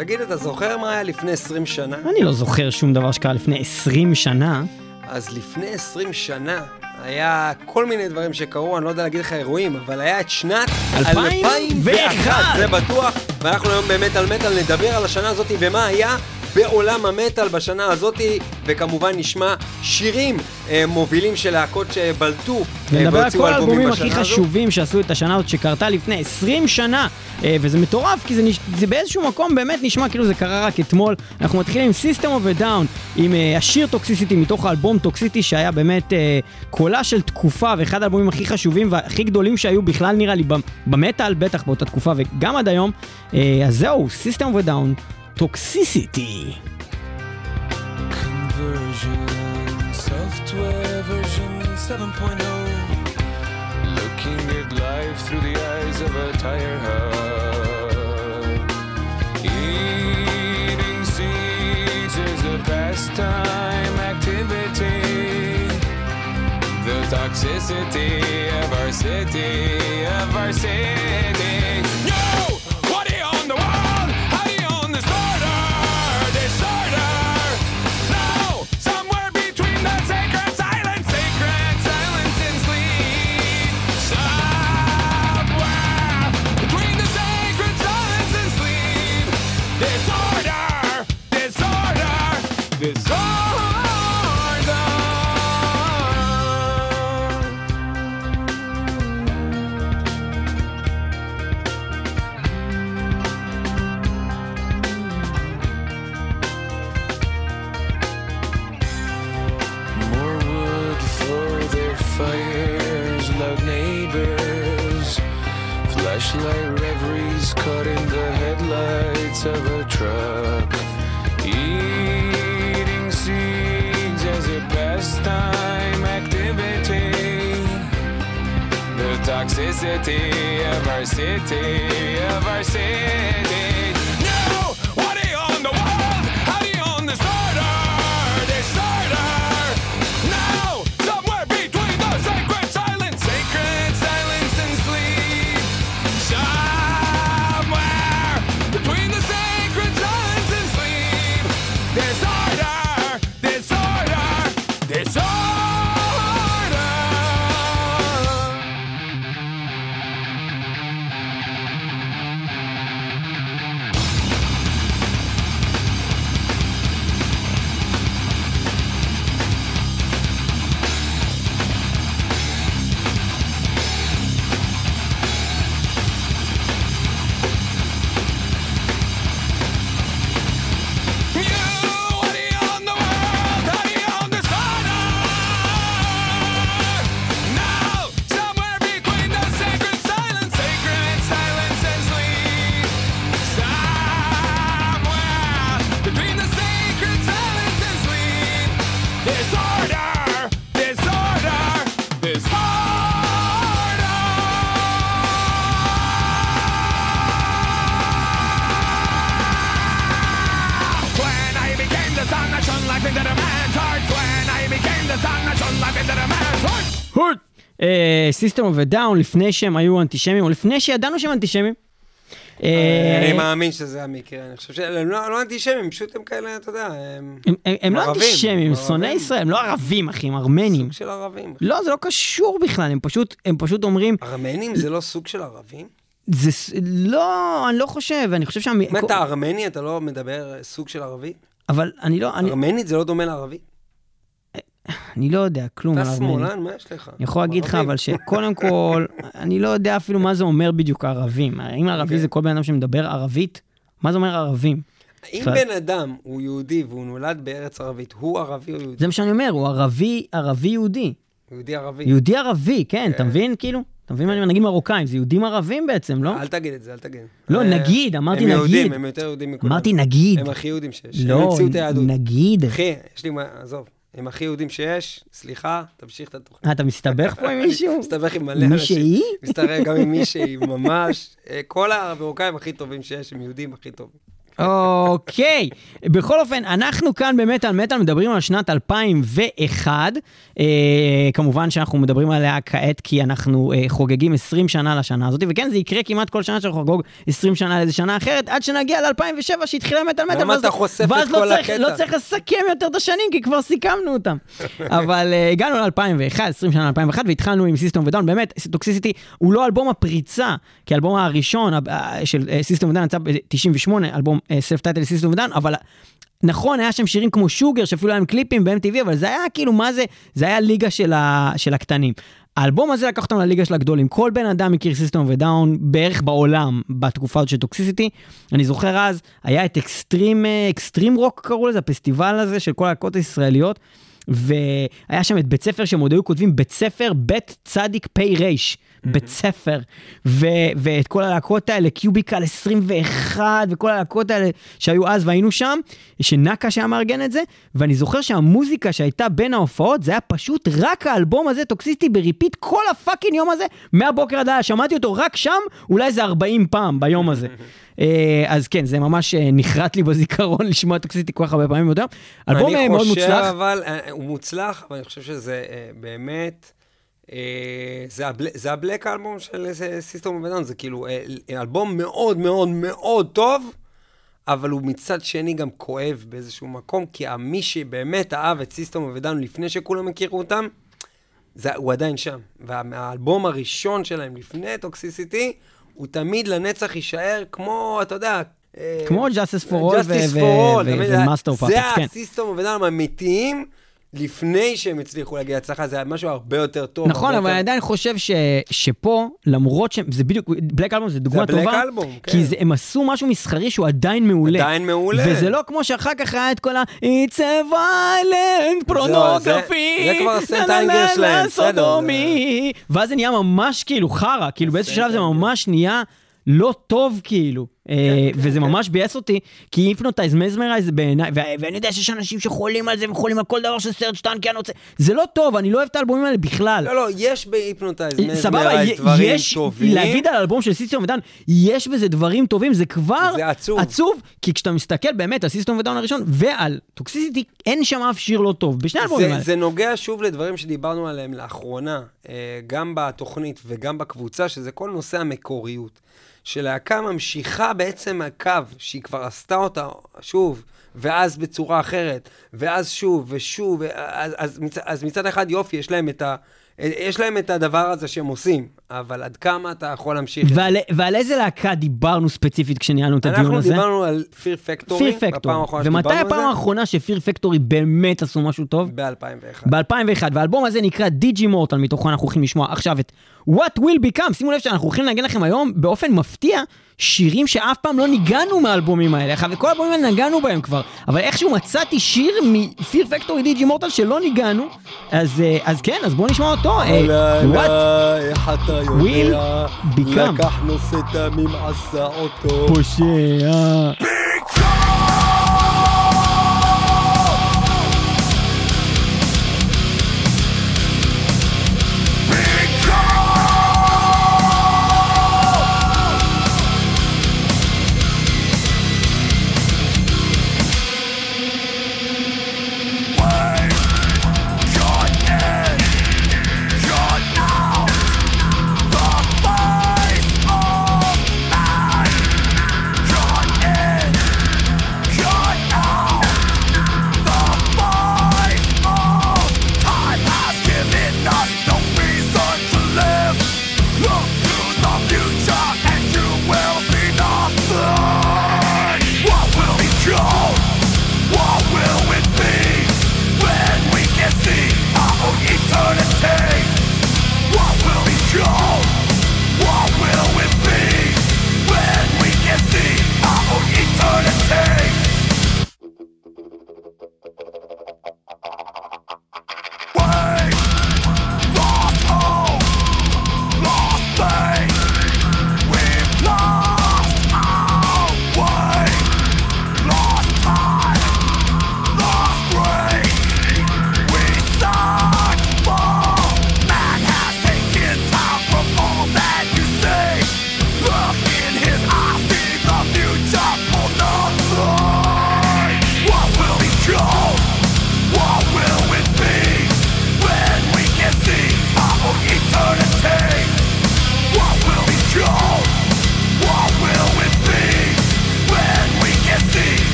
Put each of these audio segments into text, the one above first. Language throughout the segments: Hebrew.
תגיד, אתה זוכר מה היה לפני 20 שנה? אני לא זוכר שום דבר שקרה לפני 20 שנה. אז לפני 20 שנה היה כל מיני דברים שקרו, אני לא יודע להגיד לך אירועים, אבל היה את שנת 2001. זה בטוח, ואנחנו היום באמת על מטאל נדבר על השנה הזאת ומה היה בעולם המטאל בשנה הזאת, וכמובן נשמע שירים אה, מובילים של להקות שבלטו אה, ונדבר על והוציאו כל אלבומים האלבומים בשנה הכי הזו. חשובים שעשו את השנה הזאת שקרתה לפני 20 שנה. אה, וזה מטורף, כי זה, נש... זה באיזשהו מקום באמת נשמע כאילו זה קרה רק אתמול. אנחנו מתחילים עם System of a Down, עם אה, השיר Toxicity מתוך האלבום Toxicity, שהיה באמת אה, קולה של תקופה, ואחד האלבומים הכי חשובים והכי גדולים שהיו בכלל נראה לי במ- במטאל, בטח באותה תקופה וגם עד היום. אה, אז זהו, System of a Down, Toxicity. Conversion, software version 7.0. Life through the eyes of a tire hub. Eating seeds is a pastime activity. The toxicity of our city, of our city. Flashlight reveries caught in the headlights of a truck. Eating seeds as a pastime activity. The toxicity of our city, of our city. System of a Down, לפני שהם היו אנטישמים, או לפני שידענו שהם אנטישמים. אה, אני מאמין שזה המקרה, אני חושב שהם לא לא אנטישמים, פשוט הם כאלה, אתה יודע, הם הם- הם- לא ערבים, אנטישמים, הם שונאי ערבים. ישראל, הם לא ערבים, אחי, הם ארמנים. סוג של ערבים. לא, זה לא קשור בכלל, הם פשוט, אומרים, ארמנים זה לא סוג של ערבים? זה לא, אני לא חושב, אני חושב שה... אם אתה ארמני, אתה לא מדבר סוג של ערבי? אבל אני לא, ארמנית זה לא דומה לערבי? אני לא יודע כלום על אתה. שמאלן, מה יש לך? אני יכול להגיד לך. אבל שקודם כל, אני לא יודע אפילו מה זה אומר בדיוק ערבים. האם ערבי אוקיי. זה כל בן אדם שמדבר ערבית? מה זה אומר ערבים? אם. בן אדם הוא יהודי והוא נולד בארץ ערבית, הוא ערבי או יהודי? זה מה שאני אומר, הוא ערבי, ערבי יהודי. יהודי ערבי. יהודי ערבי, כן, אתה מבין? כאילו, אתה מבין מה אני אומר? נגיד מרוקאים, זה יהודים ערבים בעצם, לא? אל תגיד את זה, אל תגיד. לא, אה, נגיד, אמרתי הם יהודים, נגיד. הם יותר יהודים מכולם. אמרתי נגיד. הם הכי יהודים שיש. לא. נגיד. אחי, יש לי מה, עזוב. הם הכי יהודים שיש, סליחה, תמשיך את התוכנית. אה, אתה מסתבך פה עם מישהו? מסתבך עם מלא אנשים. מישהי? מסתבך גם עם מישהי, ממש. אה, כל המרוקאים הכי טובים שיש, הם יהודים הכי טובים. אוקיי, בכל אופן, אנחנו כאן במטאל מטאל מדברים על שנת 2001. אה, כמובן שאנחנו מדברים עליה כעת כי אנחנו אה, חוגגים 20 שנה לשנה הזאת, וכן, זה יקרה כמעט כל שנה שאנחנו נחגוג 20 שנה לאיזה שנה אחרת, עד שנגיע ל-2007 שהתחילה מטאל מטאל. למה ואז- אתה חושף את ואז כל לא צריך, הקטע? לא צריך לסכם יותר את השנים, כי כבר סיכמנו אותם. אבל אה, הגענו ל-2001, 20 שנה ל-2001, והתחלנו עם System of a Down. באמת, Toxicity הוא לא אלבום הפריצה, כי האלבום הראשון אה, של System of a Down יצא ב-98, אלבום self-titled System of a Down, אבל... נכון, היה שם שירים כמו Sugar, שאפילו היה עם קליפים ב-MTV, אבל זה היה כאילו, מה זה? זה היה ליגה של, ה, של הקטנים. האלבום הזה לקח אותם לליגה של הגדולים. כל בן אדם מכיר System of a Down בערך בעולם בתקופה הזאת של Toxicity. אני זוכר אז, היה את אקסטרים, Extreme Rock קראו לזה, הפסטיבל הזה של כל הלהקות הישראליות. והיה שם את בית ספר שהם עוד היו כותבים בית ספר בית צדיק פ' ריש, בית ספר, ו- ואת כל הלהקות האלה, Cubical 21 וכל הלהקות האלה שהיו אז והיינו שם, שנקה שהיה מארגן את זה, ואני זוכר שהמוזיקה שהייתה בין ההופעות זה היה פשוט רק האלבום הזה Toxicity ב repeat כל ה fucking יום הזה, מהבוקר עד הלילה, שמעתי אותו רק שם, אולי איזה 40 פעם ביום הזה. אה, אז כן, זה ממש אה, נחרט לי בזיכרון לשמוע טוקסיסטי כל כך הרבה פעמים יום. אלבום אה, מאוד מוצלח. אני חושב, אבל, הוא מוצלח, אבל אני חושב שזה באמת, זה הבל- זה הבלק אלבום של סיסטום ובדן, זה כאילו אה, אלבום מאוד מאוד מאוד טוב, אבל הוא מצד שני גם כואב באיזשהו מקום, כי מי שבאמת אהב את סיסטום ובדן לפני שכולם הכירו אותם, זה, הוא עדיין שם. והאלבום הראשון שלהם לפני טוקסיסיטי, הוא תמיד לנצח יישאר כמו, אתה יודע... אה, כמו Justice for All Justice ו- for ו- All, ו- תמיד ו-Master of זה כן. הסיסטום ובדן האמיתיים, לפני שהם הצליחו להגיע להצלחה, זה היה משהו הרבה יותר טוב. נכון, אבל אני יותר- עדיין חושב ש, שפה, למרות שזה בדיוק, בלק אלבום זה דוגמה זה טובה, אלבום, כן. כי זה, הם עשו משהו מסחרי שהוא עדיין מעולה. עדיין מעולה. וזה לא כמו שאחר כך היה את כל ה- It's a violent pornography, זה כבר הסנט נה, נה, האנגל נה, שלהם, בסדר. ואז זה נהיה ממש כאילו חרא, כאילו באיזשהו שלב זה ממש נהיה לא טוב כאילו. כן, אה, וזה ממש ביאס אותי, כי Hypnotize Mesmerize בעיניי, ואני יודע שיש אנשים שחולים על זה וחולים על כל דבר שסרג' טנקיאן רוצה, זה לא טוב, אני לא אוהב את האלבומים האלה בכלל. לא, לא, יש ב Hypnotize סבבה, י- דברים יש, טובים. להגיד על האלבום של System of a Down, יש בזה דברים טובים, זה כבר עצוב. כי כשאתה מסתכל באמת על System of a Down הראשון ועל Toxicity, אין שם אף שיר לא טוב, בשני האלבומים האלה. זה נוגע שוב לדברים שדיברנו עליהם לאחרונה, אה, גם בתוכנית וגם בקבוצה, שזה כל נושא המקוריות. שלהקה ממשיכה בעצם הקו שהיא כבר עשתה אותה שוב, ואז בצורה אחרת, ואז שוב ושוב, אז, אז, מצ, אז מצד אחד יופי, יש להם את ה... יש להם את הדבר הזה שהם עושים, אבל עד כמה אתה יכול להמשיך? זה? ועל, ועל איזה להקה דיברנו ספציפית כשניהלנו את הדיון אנחנו הזה? דיברנו על פיר פקטורי, פיר בפעם פקטורי. האחרונה ומתי שדיברנו הפעם על האחרונה שפיר פקטורי באמת עשו משהו טוב? זה? ב-2001. ב-2001, והאלבום הזה נקרא דיג'י מורטל, מתוכו אנחנו הולכים לשמוע עכשיו את What Will Become, שימו לב שאנחנו הולכים לנגן לכם היום באופן מפתיע שירים שאף פעם לא ניגענו מהאלבומים האלה, וכל האלבומים האלה נגענו בהם כבר, אבל איכשהו מצאתי שיר מפיר פקטורי דיג'י מורטל שלא ניגענו, אז, אה, אז כן, אז בואו נשמע אותו. אתה will become. לקחנו סתמים עשה אותו. פושע. Your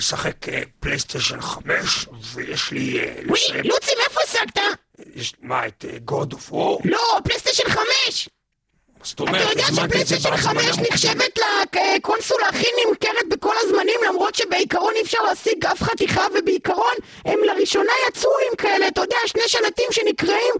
משחק אה, פלייסטיישן 5, ויש לי... אה, וואי, לוצי, מאיפה השגת? יש, מה, את גוד אוף וור? לא, פלייסטיישן 5! זאת אתה אומרת, יודע הזמנתי את זה שפלייסטיישן בהזמנה 5 מוקדמת. נחשבת לקונסולה הכי נמכרת בכל הזמנים, למרות שבעיקרון אי אפשר להשיג אף חתיכה, ובעיקרון הם לראשונה יצאו עם כאלה, אתה יודע, שני שלטים שנקראים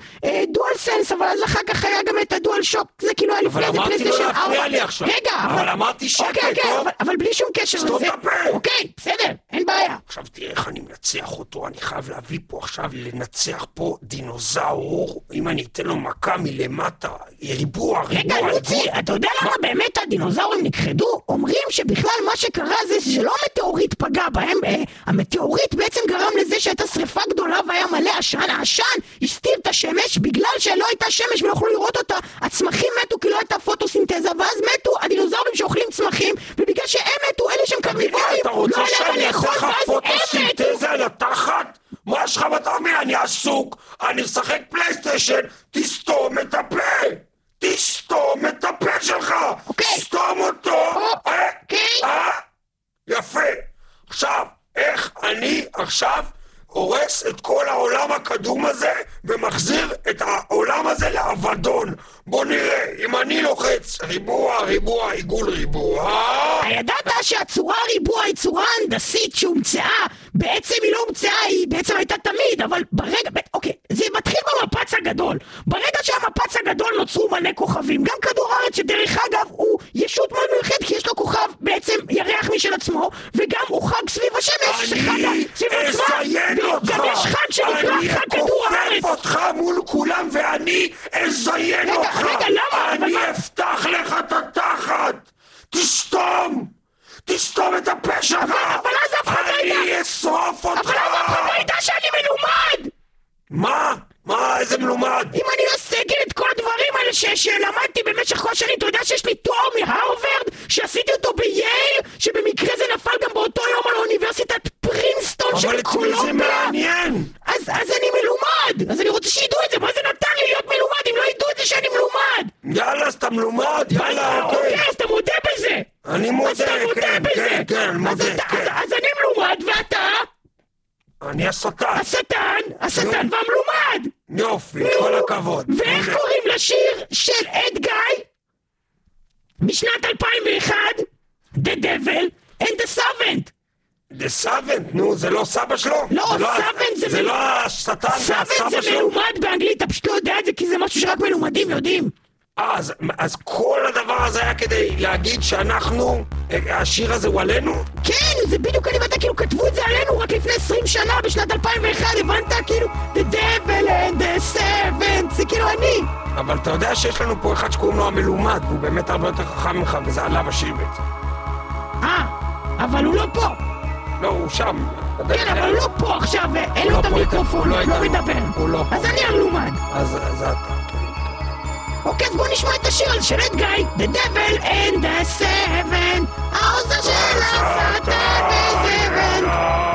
דואל סנס, אבל אז אחר כך היה גם את הדואל שוק, זה כאילו היה אבל לפני זה אמרתי לא פלייסטיישן 4. להפריע לי עכשיו. רגע, אבל אמרתי שקט, אוקיי, אוקיי, טוב? אבל- אבל בלי שום קשר סתום לזה. את הפה. אוקיי, בסדר, אין בעיה. עכשיו תראה איך אני מנצח אותו, אני חייב להביא פה עכשיו, לנצח פה דינוזאור, אם אני אתן לו מכה מלמטה, ריבוע, רגע, ריבוע, לוצי, ריבוע. אתה יודע למה באמת הדינוזאורים נכחדו? אומרים שבכלל מה שקרה זה שלא המטאוריט פגע בהם, אה, המטאוריט בעצם גרם לזה שהייתה שריפה גדולה והיה מלא עשן, העשן הסתיר את השמש בגלל שלא הייתה שמש ולא יכלו לראות אותה, הצמחים מתו כי לא הייתה פוטוסינתזה, ואז מתו הדינוזאורים שאוכלים צמחים, ובגלל שהם מתו, אלה שהם קרניבורים, לא היה להם לאכול, ואז הם מתו. על התחת? מה יש לך בתרמיל? אני עסוק, אני משחק פלייסטיישן, תסתום את הפה! תסתום את הפה שלך! אוקיי. סתום אותו! אה? אוקיי. אה? יפה. עכשיו, איך אני עכשיו הורס את כל העולם הקדום הזה ומחזיר את העולם הזה לאבדון? בוא נראה, אם אני לוחץ ריבוע, ריבוע, עיגול ריבוע... הידעת שהצורה ריבוע היא צורה הנדסית שהומצאה? בעצם היא לא הומצאה, היא בעצם הייתה תמיד, אבל ברגע, אוקיי, זה מתחיל במפץ הגדול. ברגע שהמפץ הגדול נוצרו מלא כוכבים. גם כדור הארץ, שדרך אגב הוא ישות מאוד מיוחדת, כי יש לו כוכב בעצם ירח משל עצמו, וגם הוא חג סביב השמש, זה חג אני סביב עצמה, אזיין אותך! וגם יש חג שנקרא אני חג כדור הארץ. אכופף אותך מול כולם ואני אזיין רגע, אותך! רגע, למה? אבל אני מה- אפתח לך את התחת! תסתום! תסתום את הפה שלך! אבל- אבל אז אף אחד לא אני ידע. אשרוף אותך! אבל אז אף אחד לא ידע שאני מלומד! מה? מה? איזה מלומד? אם אני לא סגל את כל הדברים האלה ש- שלמדתי במשך כל השנים, אתה יודע שיש לי תואר מהרווארד, שעשיתי אותו בייל, שבמקרה זה נפל גם באותו יום על אוניברסיטת פרינסטון אבל של את מי זה קולומביה. מעניין? אז, אז אני מלומד, אז אני רוצה שידעו את זה, מה זה נתן לי להיות מלומד אם לא ידעו את זה שאני מלומד? יאללה, אז אתה מלומד? יאללה, אוקיי, אוקיי. אז אתה מודה בזה. אני מודה, כן. כן, כן, אז מודה, כן. אז אני מלומד, ואתה אני השטן. השטן, השטן והמלומד. יופי, כל הכבוד. ואיך. קוראים לשיר של אד גיא? משנת 2001? The Devil and the Servant. זה סוונט, נו, זה לא סבא שלו? לא, זה סוונט זה זה לא השטן, זה סרבנט הסבא זה שלו? מלומד באנגלית, אתה פשוט לא יודע את זה כי זה משהו שרק מלומדים יודעים. אז- אז כל הדבר הזה היה כדי להגיד שאנחנו, השיר הזה הוא עלינו? כן, זה בדיוק אני ואתה כאילו כתבו את זה עלינו רק לפני 20 שנה, בשנת 2001, הבנת? כאילו, The Devil and the Servant, זה כאילו אני. אבל אתה יודע שיש לנו פה אחד שקוראים לו המלומד, והוא באמת הרבה יותר חכם ממך, וזה עליו השיר בעצם. אה, אבל הוא לא פה. לא, הוא שם. כן, אבל הוא לא פה עכשיו, אין לו לא את פה, המיקרופון, הוא לא לא. מדבר. הוא לא פה. אז אני המלומד. אז אתה. אוקיי, אז בוא נשמע את השיר הזה של אד גיא, The Devil and the Seven, העוזר של השטן וזבן.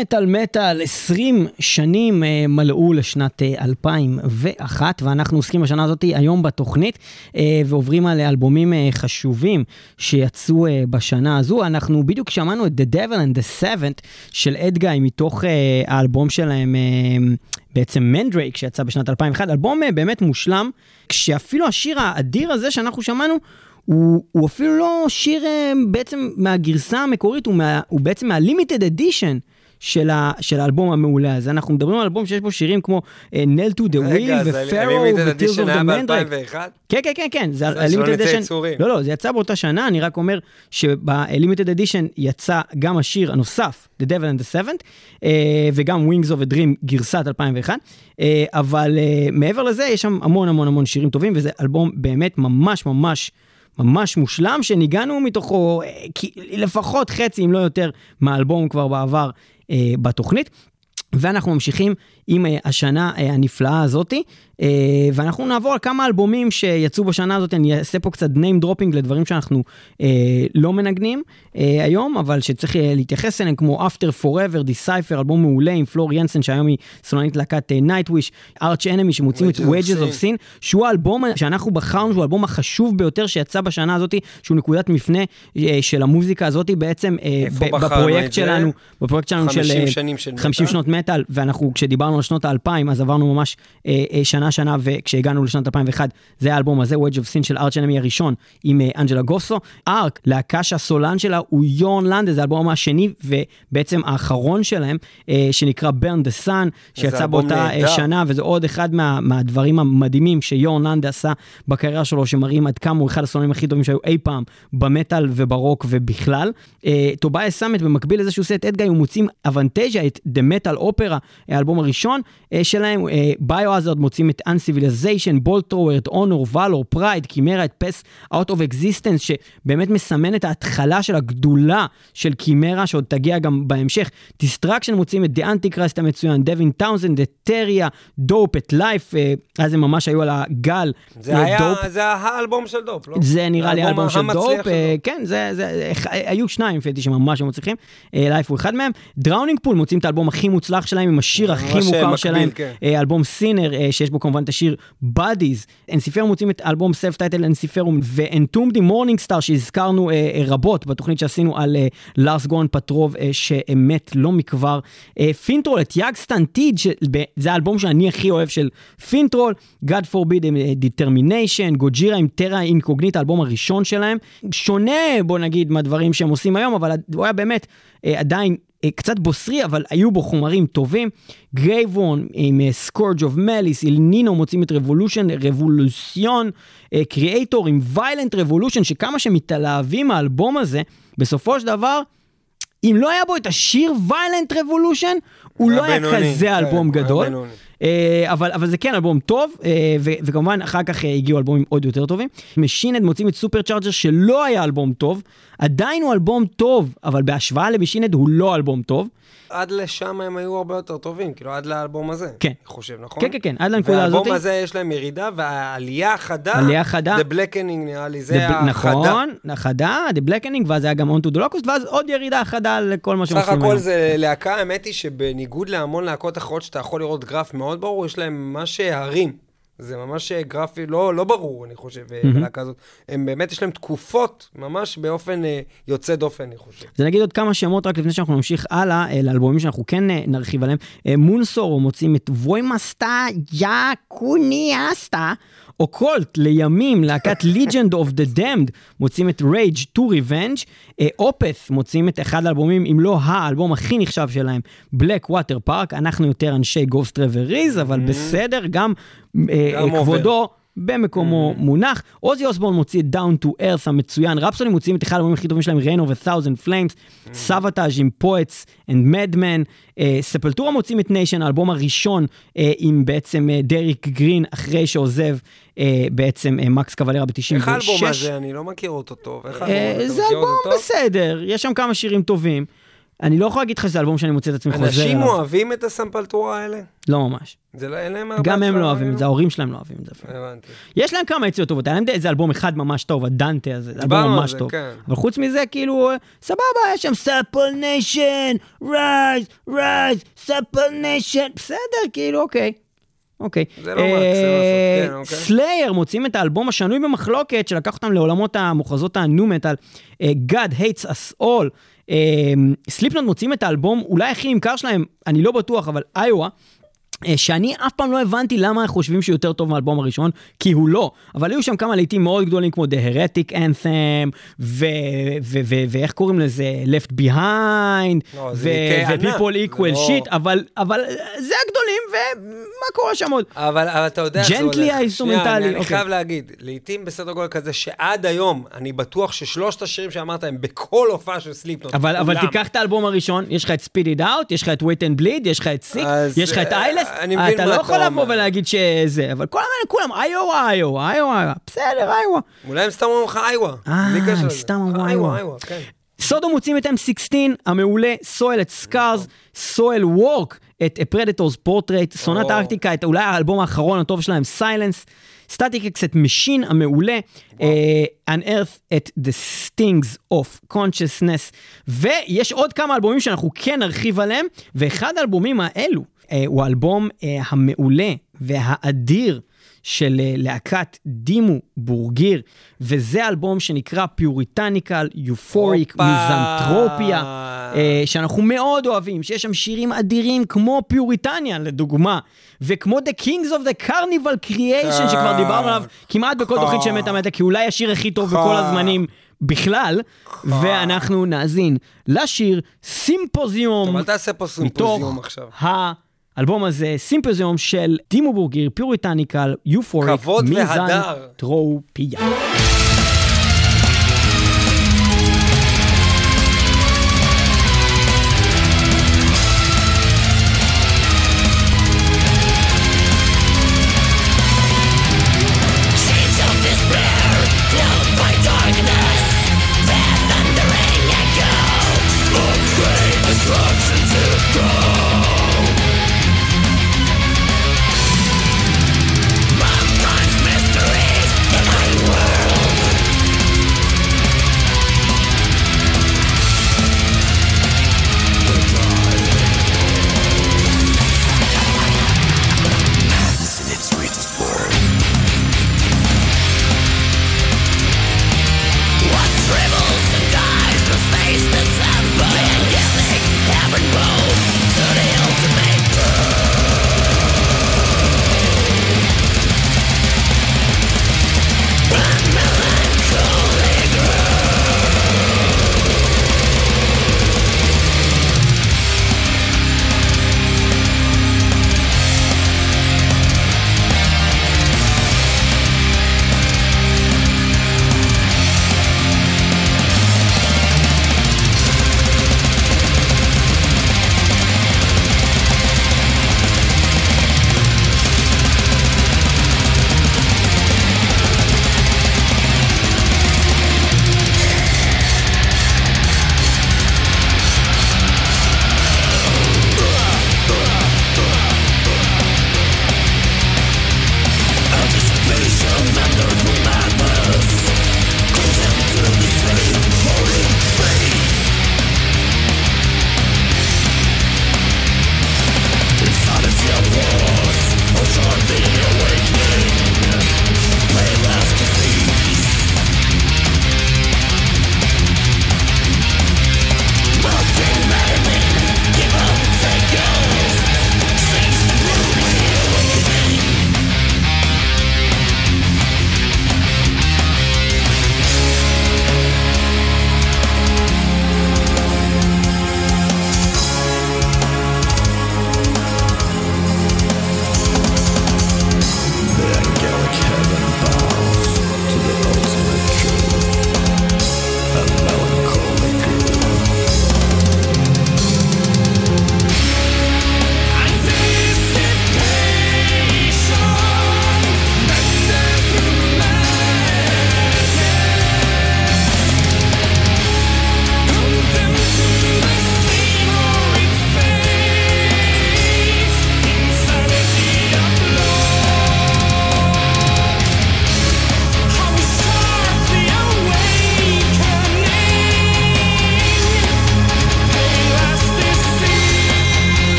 מטאל מטאל, 20 שנים אה, מלאו לשנת אה, 2001, ואנחנו עוסקים בשנה הזאת היום בתוכנית, אה, ועוברים על אלבומים אה, חשובים שיצאו אה, בשנה הזו. אנחנו בדיוק שמענו את The Devil and the Seventh של אדגאי מתוך אה, האלבום שלהם, אה, בעצם מנדרייק, שיצא בשנת 2001, אלבום אה, באמת מושלם, כשאפילו השיר האדיר הזה שאנחנו שמענו, הוא, הוא אפילו לא שיר אה, בעצם מהגרסה המקורית, הוא, מה, הוא בעצם מהלימיטד אדישן. של, ה, של האלבום המעולה הזה. אנחנו מדברים על אלבום שיש בו שירים כמו נל טו דה וויל רגע, אז ופרו הלימיטד וטירס אדישן אוף היה דה מנדרייק. ב-2001? כן, כן, כן, כן, זה הלימיטד נצא אדישן. לא, לא, זה יצא באותה שנה, אני רק אומר שבלימיטד אדישן יצא גם השיר הנוסף, The Devil and the Seventh, אה, וגם Wings of a Dream גרסת 2001, אה, אבל אה, מעבר לזה יש שם המון המון המון שירים טובים, וזה אלבום באמת ממש ממש... ממש מושלם, שניגענו מתוכו אה, לפחות חצי, אם לא יותר, מהאלבום כבר בעבר אה, בתוכנית. ואנחנו ממשיכים עם אה, השנה אה, הנפלאה הזאתי, אה, ואנחנו נעבור על כמה אלבומים שיצאו בשנה הזאת, אני אעשה פה קצת name dropping לדברים שאנחנו לא מנגנים היום, אבל שצריך להתייחס אליהם, כמו After Forever, Decipher, אלבום מעולה עם פלור ינסן, שהיום היא סולנית להקת Nightwish, Arch Enemy, שמוצאים את Wages of Sin. שהוא האלבום שאנחנו בחרנו, שהוא האלבום החשוב ביותר שיצא בשנה הזאת, שהוא נקודת מפנה של המוזיקה הזאת בעצם בפרויקט? שלנו, בפרויקט שלנו של... 50 אה, שנים של 50 מטאל. שנות מטאל, ואנחנו כשדיברנו על שנות האלפיים, אז עברנו ממש אה, אה, שנה-שנה, וכשהגענו לשנת 2001, זה האלבום הזה, Wedge of Sin של ארץ' אנמי הראשון, עם אה, אנג'לה גוסו. ארק, להקה שהסולן שלה הוא יורן לנדה, זה האלבום השני, ובעצם האחרון שלהם, אה, שנקרא Burn the Sun, שיצא באותה אה. שנה, וזה עוד אחד מה, מהדברים המדהימים שיורן לנדה עשה בקריירה שלו, שמראים עד כמה הוא אחד הסולנים הכי טובים שהיו אי פעם במטאל וברוק ובכלל. אה, טובאי סאמט, במקביל לזה שהוא עושה את Edguy, הוא מוצאים אבנטג'ה, את The Metal Opera, האלבום הראשון אה, שלהם, Biohazard מוציאים את Uncivilization, Bolt Thrower, את Honour, Valour, Pride, Chimaira, את Pass Out of Existence, שבאמת מסמן את ההתחלה של הגדולה של Chimaira, שעוד תגיע גם בהמשך. Destruction מוציאים את The Antichrist המצוין, דווין טאונזנד, את Terria, Dope, את Life, אה, אז הם ממש היו על הגל. זה אה, היה, Dope. זה האלבום של Dope, לא? זה נראה לי האלבום של המצליח Dope, אה, כן, זה, זה, אה, היו שניים לפי דעתי שממש היו מצליחים, אה, Life הוא אחד מהם. Drowning Pool מוציאים את האלבום הכי מוצלח שלהם עם השיר הכי מוכר מקביל, שלהם, כן. אה, אלבום Sinner, אה, שיש בו כמובן את השיר Bodies. אנסיפר מוצאים את אלבום self-titled Ensiferum ו Entombed Morning Star שהזכרנו אה, רבות בתוכנית שעשינו על לארס גורן פטרוב שמת לא מכבר. Finntroll, את Jaktens Tid, זה האלבום שאני הכי אוהב של Finntroll, God Forbid Determination, Gojira עם Terra Incognita, האלבום הראשון שלהם. שונה, בוא נגיד, מהדברים שהם עושים היום, אבל הוא היה באמת עדיין קצת בוסרי, אבל היו בו חומרים טובים. Graveworm עם Scourge of Malice, Ill Niño מוציאים את Revolution, Revolución, Kreator עם Violent Revolution, שכמה שמתלהבים מהאלבום הזה, בסופו של דבר, אם לא היה בו את השיר Violent Revolution, הוא לא היה כזה כן, אלבום גדול. אה, אבל, אבל זה כן אלבום טוב, אה, ו- וכמובן אחר כך אה, הגיעו אלבומים עוד יותר טובים. Machine Head מוציאים את Supercharger שלא היה אלבום טוב, עדיין הוא אלבום טוב, אבל בהשוואה ל Machine Head הוא לא אלבום טוב. עד לשם הם היו הרבה יותר טובים, כאילו עד לאלבום הזה. כן. אני חושב, נכון? כן, כן, כן, עד לנקודה הזאת. והאלבום הזה יש להם ירידה, והעלייה החדה, עלייה חדה. The Blackening נראה לי, זה החדה. נכון, החדה, The Blackening, ואז היה גם On to the Locust, ואז עוד ירידה חדה לכל מה שהם סך עושים הכל היום. זה להקה, האמת היא שבניגוד להמון להקות אחרות שאתה יכול לראות גרף מאוד ברור, יש להם ממש הרים. זה ממש גרפי לא, לא ברור, אני חושב, mm-hmm. בלהקה הזאת. הם באמת, יש להם תקופות ממש באופן אה, יוצא דופן, אני חושב. אז נגיד עוד כמה שמות רק לפני שאנחנו נמשיך הלאה, אה, לאלבומים שאנחנו כן אה, נרחיב עליהם. אה, מונסור מוצאים את ווימאסטה יאקוניאסטה, Occult לימים, להקת Legion of the Damned, מוציאים את Rage to Revenge, אה, Opeth מוציאים את אחד האלבומים, אם לא האלבום הכי נחשב שלהם, Blackwater Park, אנחנו יותר אנשי Ghost Reveries, אבל בסדר, גם אה, אה. כבודו במקומו מונח. עוזי אוסבורן מוציא את Down to Earth המצוין, Rhapsody מוציאים את אחד האלבומים הכי טובים שלהם, Rain of a Thousand Flames, Savatage עם Poets and Madman, אה, Sepultura מוציאים את Nation, האלבום הראשון אה, עם בעצם אה, דריק גרין, אחרי שעוזב אה, בעצם אה, מקס קוולרה ב-96. איך האלבום הזה? אני לא מכיר אותו טוב. איך האלבום? אתה זה אלבום? בסדר, יש שם כמה שירים טובים. אני לא יכול להגיד לך שזה אלבום שאני מוצא את עצמי חוזר אנשים. אוהבים את ה Sepultura האלה? לא ממש. זה לא, אין להם הרבה גם הם לא אוהבים את זה, אה? ההורים שלהם לא אוהבים את זה. הבנתי. יש להם כמה יציאות טובות, היה להם איזה אלבום אחד ממש טוב, הדנטה הזה, זה אלבום ממש טוב. כן. אבל חוץ מזה, כאילו, סבבה, יש שם Sepulnation, Rise, rise, Sepulnation, בסדר, כאילו, אוקיי. אוקיי. זה לא מקס, זה לא לעשות, כן, אוקיי. Slayer מוציאים את האלבום השנוי במחלוקת, שלקח אותם לעולמות המחוזות ה nu metal, אה, God hates us all. Slipknot מוציאים את האלבום אולי הכי נמכר שלהם, אני לא בטוח, אבל איואה. אה, שאני אף פעם לא הבנתי למה חושבים שהוא יותר טוב מהאלבום הראשון, כי הוא לא. אבל היו שם כמה להיטים מאוד גדולים כמו The Heretic Anthem, ואיך קוראים לזה? Left Behind, לא, ו-People Equal לא- Shit, אבל, אבל זה הגדולים, ומה קורה שם עוד? אבל, אבל אתה יודע. שנייה, האינסטרומנטלי, אני, אוקיי. חייב להגיד, להיטים בסדר גודל כזה, שעד היום, אני בטוח ששלושת השירים שאמרת הם בכל הופעה של Slipknot. אבל, אבל. תיקח את האלבום הראשון, יש לך את Spit It Out, יש לך את Wait and Bleed, יש לך את Sic, יש לך את אה, Eyeless, אתה לא יכול לבוא. ולהגיד שזה, אבל כל הזמן כולם איואה, איואה, איואה, בסדר, איואה. אולי הם סתם אומרים לך איווה. אה, הם. סתם אמרו איווה, איווה. איווה, כן. Sodom מוציאים את M16 המעולה, Soil את Scars, Soilwork את Predator's Portrait, Sonata Arctica את אולי האלבום האחרון הטוב שלהם, Silence, Static-X את Machine המעולה, אה, Unearth את The Stings of Conscience, ויש עוד כמה אלבומים שאנחנו כן נרחיב עליהם, ואחד האלבומים האלו הוא האלבום אה, המעולה והאדיר של אה, להקת Dimmu Borgir, וזה אלבום שנקרא Puritanical Euphoric Misanthropia, אה, שאנחנו מאוד אוהבים, שיש שם שירים אדירים כמו Puritania לדוגמה, וכמו The Kings of the Carnival Creation שכבר דיברנו עליו כמעט בכל תוכנית של מטה מטה, כי אולי השיר הכי טוב בכל הזמנים. בכלל, ואנחנו נאזין לשיר סימפוזיום. טוב, אל תעשה פה סימפוזיום עכשיו. האלבום הזה, סימפוזיום של דימו בורגיר, פיוריטניקל, יופוריק, כבוד והדר. טרופיה.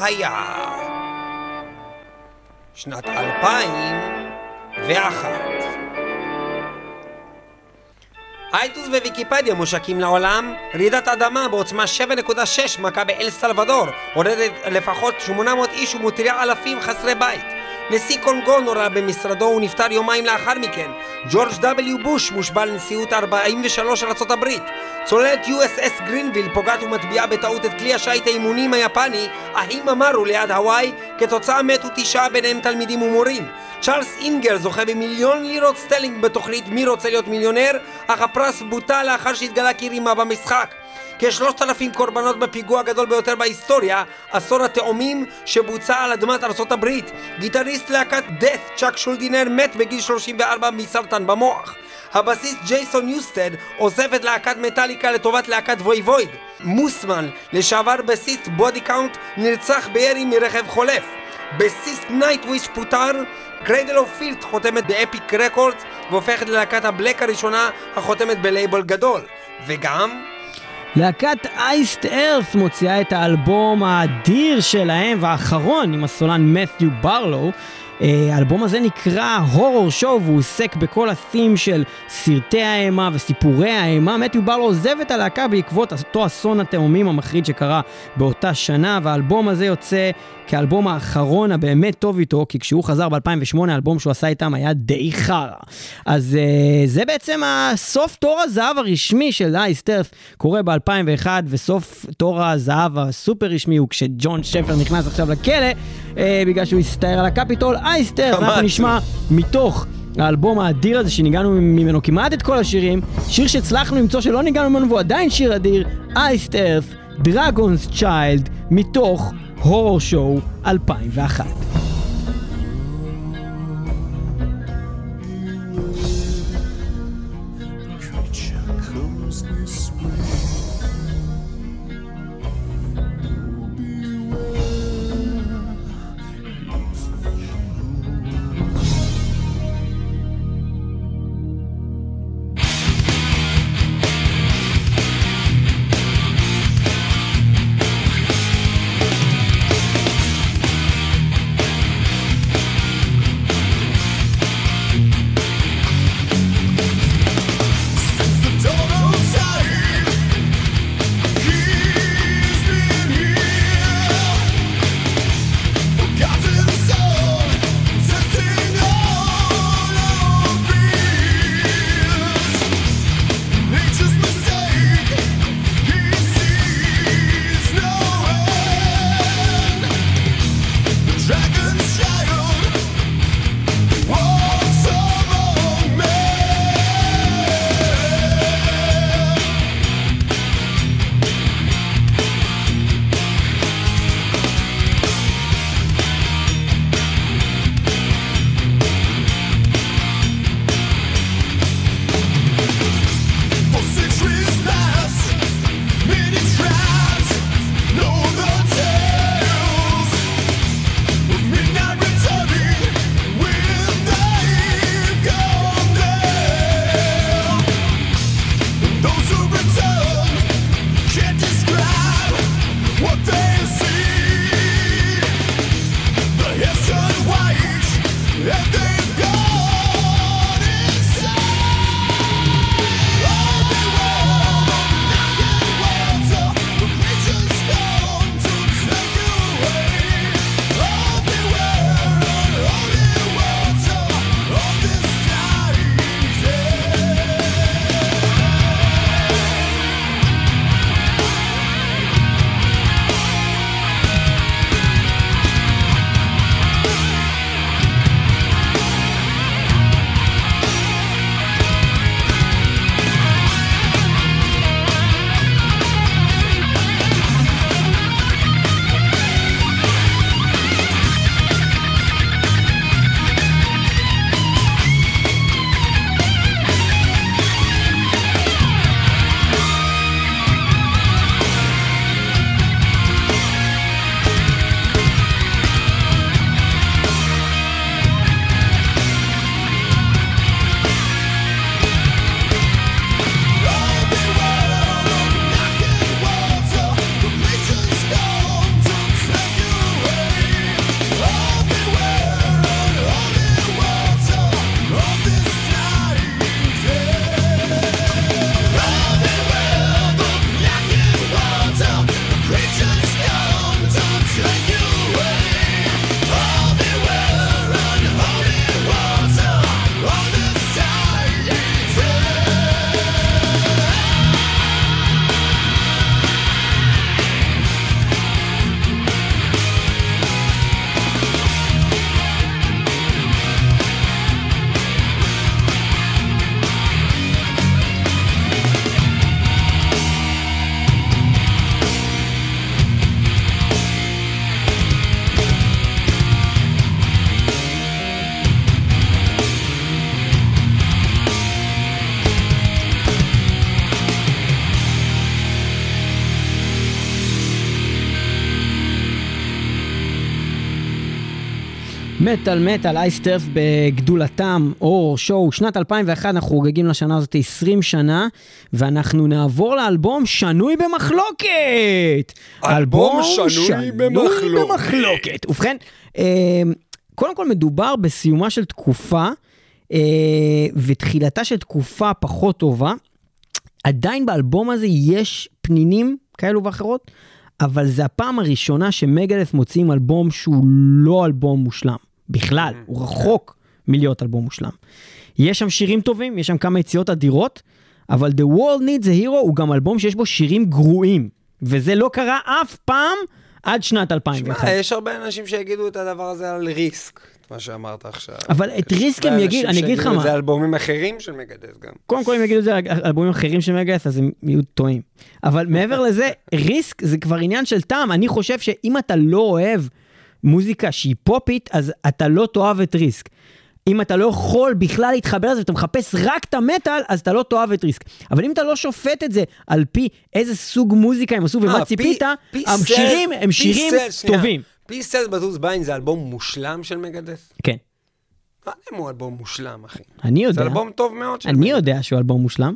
היה. שנת 2001. אייטוס וויקיפדיה מושקים לעולם, רעידת אדמה בעוצמה 7.6 מכה באל סלבדור, הורדת לפחות 800 איש ומותירה אלפים חסרי בית. נשיא קונגו נורה במשרדו ונפטר יומיים לאחר מכן. ג'ורג' W. בוש מושבע לנשיאות 43 של ארצות הברית. צוללת USS גרינוויל פוגעת ומטביעה בטעות את כלי השיט האימונים היפני, האהימה מארו ליד הוואי, כתוצאה מתו תשעה ביניהם תלמידים ומורים. צ'ארלס אינגר זוכה במיליון לירות סטלינג בתוכנית מי רוצה להיות מיליונר, אך הפרס בוטל לאחר שהתגלה כי רימה במשחק. כשלושת אלפים קורבנות בפיגוע הגדול ביותר בהיסטוריה, אסון התאומים שבוצע על אדמת ארצות הברית. גיטריסט להקת Death, צ'אק שולדינר, מת בגיל 34 מסרטן במוח. הבסיסט ג'ייסון ניוסטד עוזב את להקת מטאליקה לטובת להקת Voivod. מוסמן, לשעבר בסיסט Body Count, נרצח בירי מרכב חולף. בסיסט Nightwish פוטר, Cradle of Filth חותמת ב Epic Records והופכת ללהקת ה black הראשונה החותמת בלייבל גדול. וגם... להקת Iced Earth מוציאה את האלבום האדיר שלהם והאחרון עם הסולן מת'יו ברלו. אה, האלבום הזה נקרא הורור שואו והוא עוסק בכל התים של סרטי האימה וסיפורי האימה. מת'יו ברלו עוזב את הלהקה בעקבות אותו אסון התאומים המחריד שקרה באותה שנה והאלבום הזה יוצא כאלבום האחרון הבאמת טוב איתו, כי כשהוא חזר ב-2008 האלבום שהוא עשה איתם היה די חרא. אז uh, זה בעצם הסוף תור הזהב הרשמי של אייסטרף קורה ב-2001 וסוף תור הזהב הסופר רשמי הוא כשג'ון שפר נכנס עכשיו לכלא uh, בגלל שהוא הסתער על הקפיטול. אייסטרף, אנחנו נשמע מתוך האלבום האדיר הזה שניגענו ממנו כמעט את כל השירים, שיר שהצלחנו למצוא שלא ניגענו ממנו והוא עדיין שיר אדיר, אייסט ארת, דרגונס צ'יילד, מתוך הורור שואו 2001. מטאל מטאל אייסטרף בגדולתם, אור, שואו, שנת 2001, אנחנו חוגגים לשנה הזאת 20 שנה, ואנחנו נעבור לאלבום שנוי במחלוקת. אלבום שנוי במחלוקת. במחלוקת. ובכן, אה, קודם כל מדובר בסיומה של תקופה, אה, ותחילתה של תקופה פחות טובה. עדיין באלבום הזה יש פנינים כאלו ואחרות, אבל זה הפעם הראשונה שמגלף מוציאים אלבום שהוא לא אלבום מושלם. בכלל, הוא רחוק מלהיות אלבום מושלם. יש שם שירים טובים, יש שם כמה יציאות אדירות, אבל The World Needs a Hero הוא גם אלבום שיש בו שירים גרועים, וזה לא קרה אף פעם עד שנת 2001. שמע, יש הרבה אנשים שיגידו את הדבר הזה על ריסק, מה שאמרת עכשיו. אבל את ריסק הם יגיד- אני אגיד לך מה. זה אלבומים אחרים של מגדס גם. קודם כל, אם יגידו את זה על אלבומים אחרים של מגאס, אז הם יהיו טועים. אבל מעבר לזה, ריסק זה כבר עניין של טעם. אני חושב שאם אתה לא אוהב מוזיקה שהיא פופית, אז אתה לא תאהב את ריסק. אם אתה לא יכול בכלל להתחבר לזה ואתה מחפש רק את המטאל, אז אתה לא תאהב את ריסק. אבל אם אתה לא שופט את זה על פי איזה סוג מוזיקה הם עשו ומה אה, ציפית, השירים סל- הם שירים סל- שנייה. טובים. פי סלס בטוס ביין זה אלבום מושלם של מגדס? כן. לא יודע אם הוא אלבום מושלם, אחי. אני יודע. זה אלבום טוב מאוד של אני מגדס. יודע שהוא אלבום מושלם.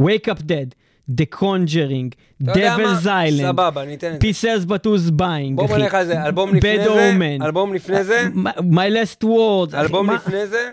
Wake Up Dead, The Conjuring, אתה יודע מה? Devil's Island, סבבה, אני אתן את זה. Pieces Batus Buying, בוא נלך על זה, אלבום לפני זה, אלבום לפני זה, My Last Words, אלבום לפני זה,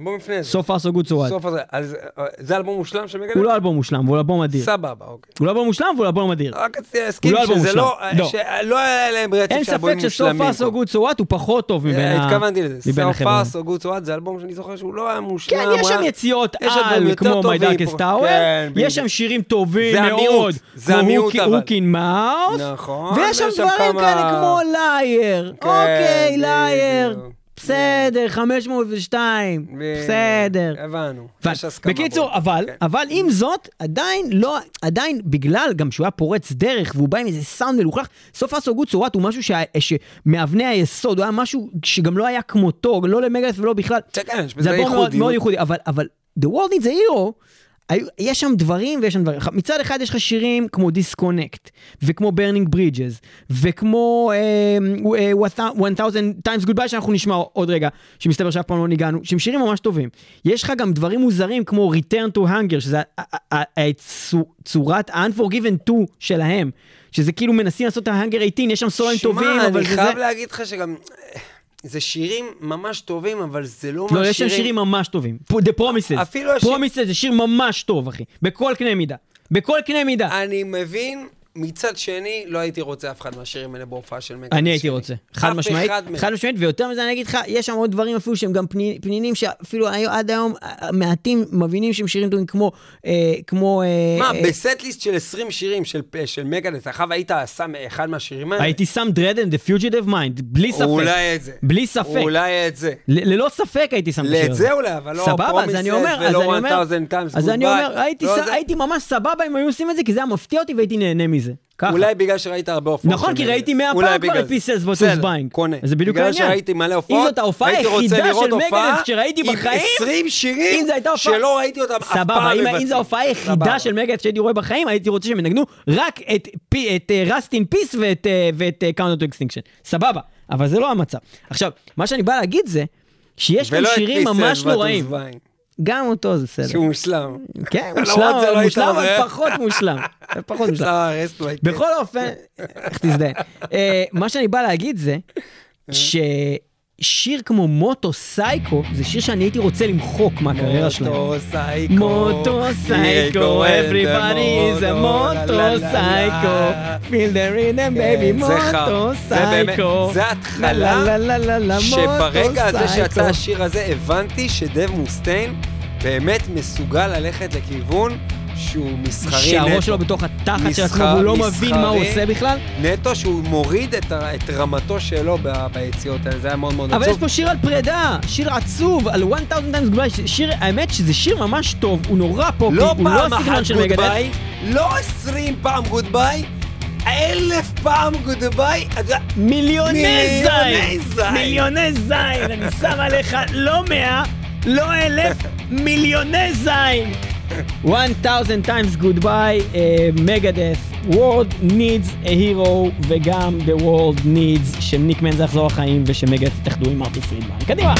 אלבום לפני זה. So far so good so what. סוף הזה. אז אה, זה אלבום מושלם של מגדס? הוא לא אלבום מושלם, הוא אלבום אדיר. סבבה, אוקיי. הוא לא אלבום מושלם והוא אלבום אדיר. רק רציתי להסכים לא שזה לא. לא. שלא היה להם רצף אין של אלבומים ספק ש-So מושלמים. far so good so what הוא פחות טוב מבין ה- התכוונתי לזה. החבר'ה. far so good so what זה אלבום שאני זוכר שהוא לא היה מושלם. כן, יש שם יציאות על, כמו My Darkest. Tower, כן, יש שם שירים טובים זה המיעוט, מאוד, זה המיעוט, אבל. Hook in Mouth, נכון, ויש שם דברים כאלה כמו לייר, כן, אוקיי, לייר. בסדר, 502, בסדר. הבנו. יש הסכמה. בקיצור. אבל, כן. אבל עם זאת, עדיין לא, עדיין בגלל גם שהוא היה פורץ דרך והוא בא עם איזה סאונד מלוכלך, סוף הסוגות צורת הוא משהו שה- שמאבני היסוד, הוא היה משהו שגם לא היה כמותו, לא למגלס ולא בכלל. כן, כן, זה אלבום מאוד, ייחודי, אבל, אבל The World Needs a Hero, יש שם דברים ויש שם דברים. מצד אחד יש לך שירים כמו Disconnect, וכמו Burning Bridges, וכמו אה, אה, 1000 Times Goodbye שאנחנו נשמע עוד רגע, שמסתבר שאף פעם לא ניגענו, שהם שירים ממש טובים. יש לך גם דברים מוזרים כמו Return to Hunger, שזה צורת ה-Unforgiven 2 שלהם, שזה כאילו מנסים לעשות את ה-Hunger 18, יש שם סולוים טובים, שמע, אבל אני זה זה. חייב להגיד לך שגם... זה שירים ממש טובים, אבל זה לא לא, מה יש שם שירים ממש טובים. The Promises. אפילו השיר- Promises זה שיר ממש טוב, אחי. בכל קנה מידה. בכל קנה מידה. אני מבין, מצד שני, לא הייתי רוצה אף אחד מהשירים האלה בהופעה של מגה. אני הייתי רוצה. חד משמעית. חד משמעית, ויותר מזה אני אגיד לך, יש שם עוד דברים אפילו שהם גם פני- פנינים שאפילו עד היום אה, מעטים מבינים שהם שירים טובים כמו... אה, כמו... אה, מה, אה, בסט-ליסט של 20 שירים של, של מגדס, אחריו היית שם אחד מהשירים האלה? הייתי שם Dread and the Fugitive Mind, בלי ספק. אולי את זה. בלי ספק. אולי את זה. ל- ללא ספק הייתי שם את השיר. זה אולי, אבל לא סבבה, אז אני אומר, אז ולא אני אומר, 1000 times אז אני. אומר, הייתי לא. הייתי ממש סבבה אם היו עושים את זה, כי זה היה מפתיע אותי והייתי נהנה מזה. ככה. אולי בגלל שראית הרבה הופעות. נכון, כי. ראיתי מאה אולי פעם כבר את Versus בסדר, Buying. קונה. זה בדיוק העניין. בגלל שראיתי מלא הופעות, אם זאת ההופעה היחידה לראות של מגדס שראיתי עם בחיים, 20 שירים שלא ראיתי אותם אף פעם סבבה, אם-. זו ההופעה היחידה. של מגדס שהייתי רואה בחיים, הייתי רוצה שהם ינגנו רק את את Rust in Peace ואת אה, ואת Countdown to Extinction. סבבה, אבל זה לא המצב. עכשיו, מה שאני בא להגיד זה, שיש ולא את שירים ממש נוראים. Buying, גם אותו זה בסדר. שהוא מושלם. כן, למרות מושלם, לא מושלם, אבל. פחות מושלם. פחות מושלם. לא הייתי. בכל אופן, איך תזדהה. אה, מה שאני בא להגיד זה, ששיר כמו Moto Psycho, זה שיר שאני הייתי רוצה למחוק מהקריירה שלהם. Moto Psycho. Moto Psycho, everybody is a Moto Psycho, feel the rhythm baby, כן, חם. מוטו סייקו. זה ההתחלה לה, לה, לה, לה, לה, שברגע הזה שיצא. השיר הזה, הבנתי שדב מוסטיין באמת מסוגל ללכת לכיוון שהוא מסחרי נטו. שהראש שלו בתוך התחת של עצמו, והוא לא מבין מה הוא. עושה בכלל. נטו שהוא מוריד את, את רמתו שלו ב- ביציאות האלה, זה היה מאוד מאוד אבל יש עצוב. פה שיר על פרידה, שיר עצוב, על 1000 times goodbye, שיר, האמת שזה שיר ממש טוב, הוא נורא פופי, לא הוא לא הסגנון של. גודביי, לא עשרים פעם גודביי, אלף פעם גודביי. מיליוני זין. מיליוני זין, אני שם עליך לא מאה, לא אלף, מיליוני זין. 1000 times goodbye, מגדס, uh, world needs a hero וגם the world needs שניק ניקמן יחזור החיים ושמגדס יתאחדו עם מרטי פרידמן. קדימה!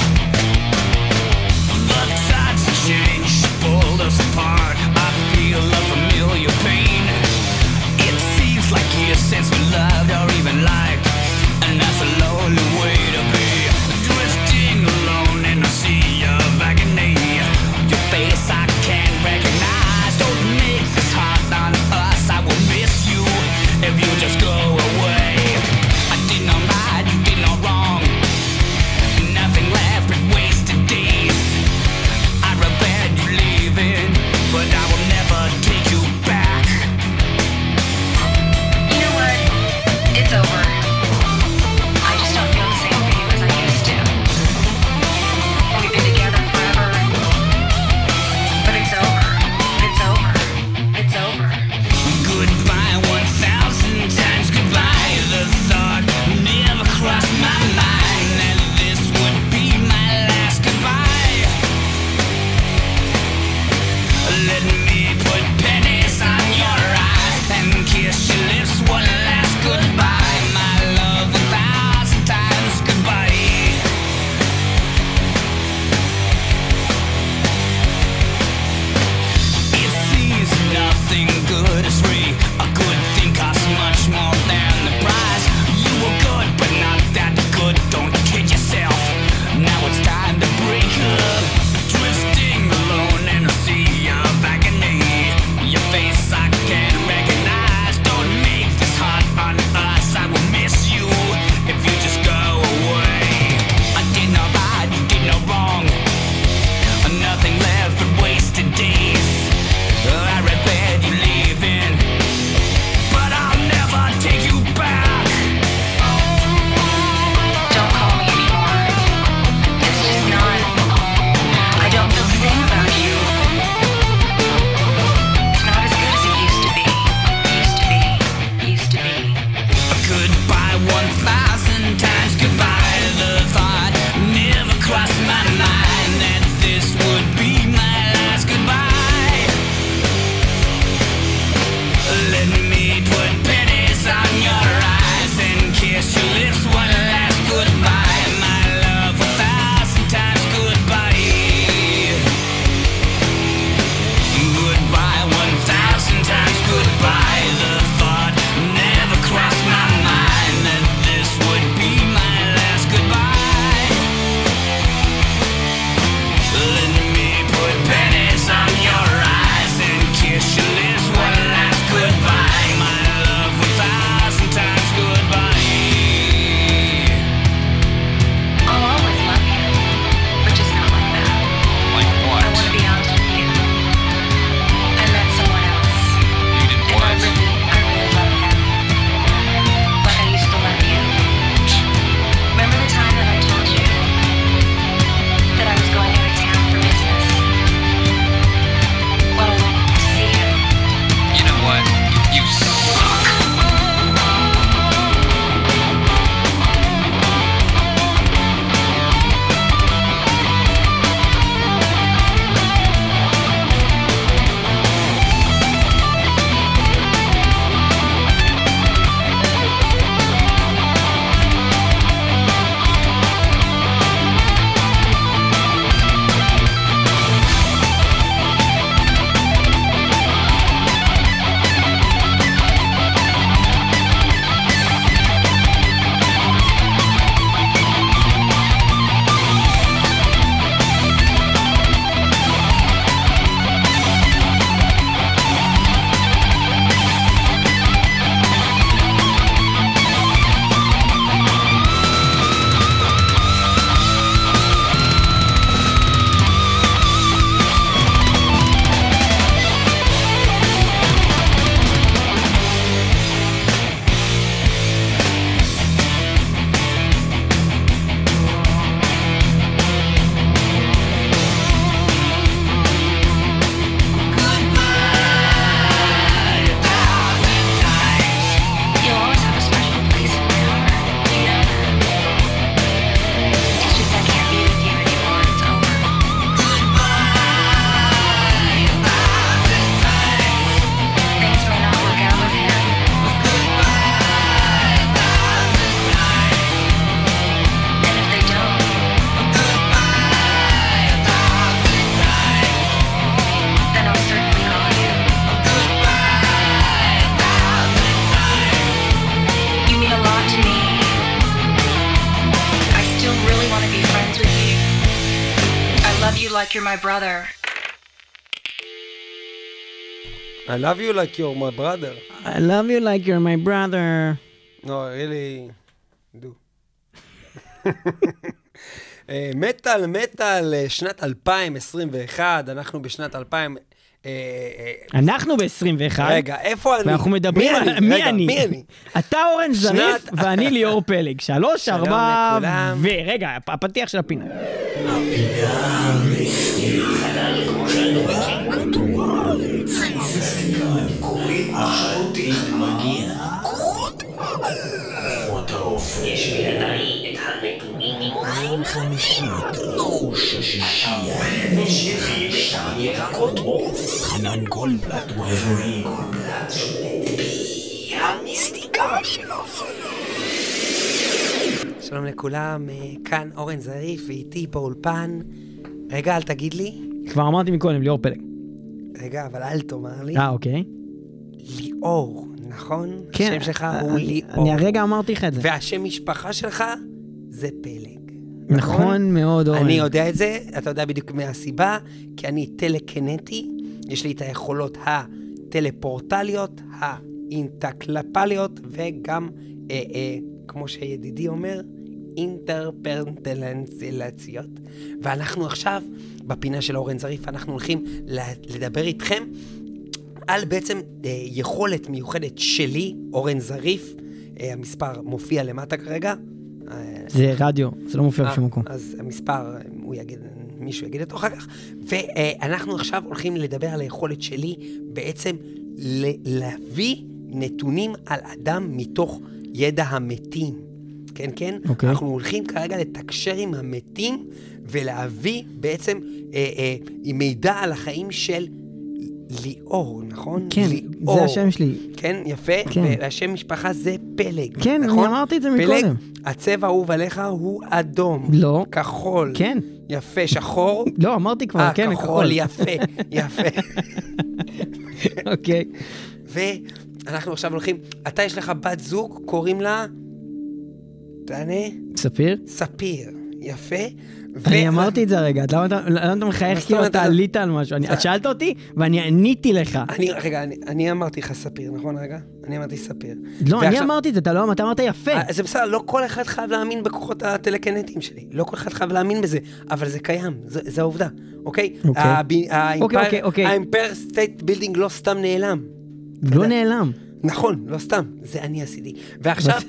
My brother. I love you like you're my brother. I love you like you're my brother. No, really do. מטאל, מטאל, שנת 2021, אנחנו בשנת 2000... אה, אה, אנחנו ב-21. רגע, איפה אני? ואנחנו מדברים מי על... אני? מי רגע, אני? מי אני? אתה אורן זריף ואני ליאור פלג. שלוש, ארבע. ו... רגע, הפ- הפתיח של הפינה. חנן גולדבלט הוא הרואין. המיסטיקה של שלום לכולם, אה, כאן אורן זריף ואיתי באולפן. רגע, אל תגיד לי. כבר אמרתי מקודם, ליאור פלג. רגע, אבל אל תאמר לי. אה, אוקיי. ליאור, נכון? כן. השם שלך אה, הוא ליאור. אני הרגע אמרתי לך את זה. והשם משפחה שלך זה פלג. נכון מאוד, אורן. אני יודע את זה, אתה יודע בדיוק מהסיבה, כי אני טלקנטי, יש לי את היכולות הטלפורטליות, האינטקלפליות, וגם, אה, אה, כמו שידידי אומר, אינטרפרנטלנצילציות. ואנחנו עכשיו, בפינה של אורן זריף, אנחנו הולכים לדבר איתכם על בעצם אה, יכולת מיוחדת שלי, אורן זריף, אה, המספר מופיע למטה כרגע. אה, זה רדיו, זה לא מופיע אה, בשום מקום. אז המספר, הוא יגיד, מישהו יגיד אותו אחר כך. ואנחנו עכשיו הולכים לדבר על היכולת שלי בעצם ל- להביא נתונים על אדם מתוך ידע המתים. כן, כן? אוקיי. אנחנו הולכים כרגע לתקשר עם המתים ולהביא בעצם אה, אה, מידע על החיים של ליאור, נכון? כן, ליאור. זה השם שלי. כן, יפה. כן. והשם משפחה זה פלג. כן, אני נכון? אמרתי את זה פלג, מקודם. הצבע האהוב עליך הוא אדום. לא. כחול. כן. יפה, שחור. לא, אמרתי כבר, אה, כן, כחול, יפה, יפה. אוקיי. ואנחנו עכשיו הולכים, אתה יש לך בת זוג, קוראים לה... תענה? ספיר? ספיר. יפה. אני אמרתי את זה הרגע, אז למה אתה- למה אתה מה מחייך כאילו אתה אתה- עלית על משהו? את שאלת אותי ואני עניתי לך. אני, רגע, אני, אמרתי לך ספיר, נכון רגע? אני אמרתי ספיר. לא, אני אמרתי את זה, אתה לא, אתה אמרת יפה. אה, זה בסדר, לא כל אחד חייב להאמין בכוחות הטלקנטיים שלי. לא כל אחד חייב להאמין בזה, אבל זה קיים, זה, העובדה, אוקיי? אוקיי. האמפייר אוקיי, אוקיי. סטייט בילדינג לא סתם נעלם. לא. נעלם. נכון, לא סתם, זה אני עשיתי. ועכשיו...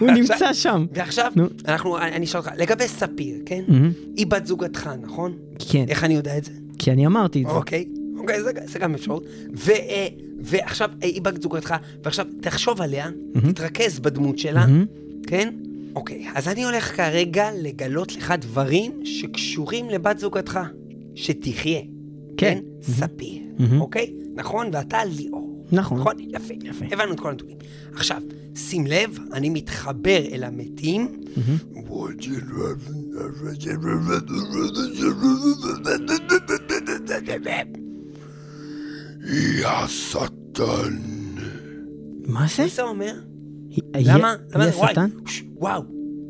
הוא- נמצא שם. ועכשיו, נו. אנחנו, אני אשאל אותך, לגבי ספיר, כן? מהמם. היא בת זוגתך, נכון? כן, איך אני יודע את זה? כי אני אמרתי את זה. אוקיי, אוקיי, זה, גם אפשרות. אה, ועכשיו, אה, היא בת זוגתך, ועכשיו תחשוב עליה, תתרכז בדמות שלה, מהמם. כן? אוקיי, אז אני הולך כרגע לגלות לך דברים שקשורים לבת זוגתך, שתחיה. כן. ספיר, מהמם. אוקיי? נכון? ואתה ליאור. נכון. נכון? יפה. יפה. הבנו את כל הנתונים. עכשיו, שים לב, אני מתחבר אל המתים. יא שטן. מה זה? מה זה אומר? למה? למה? וואי, השטן? וואו,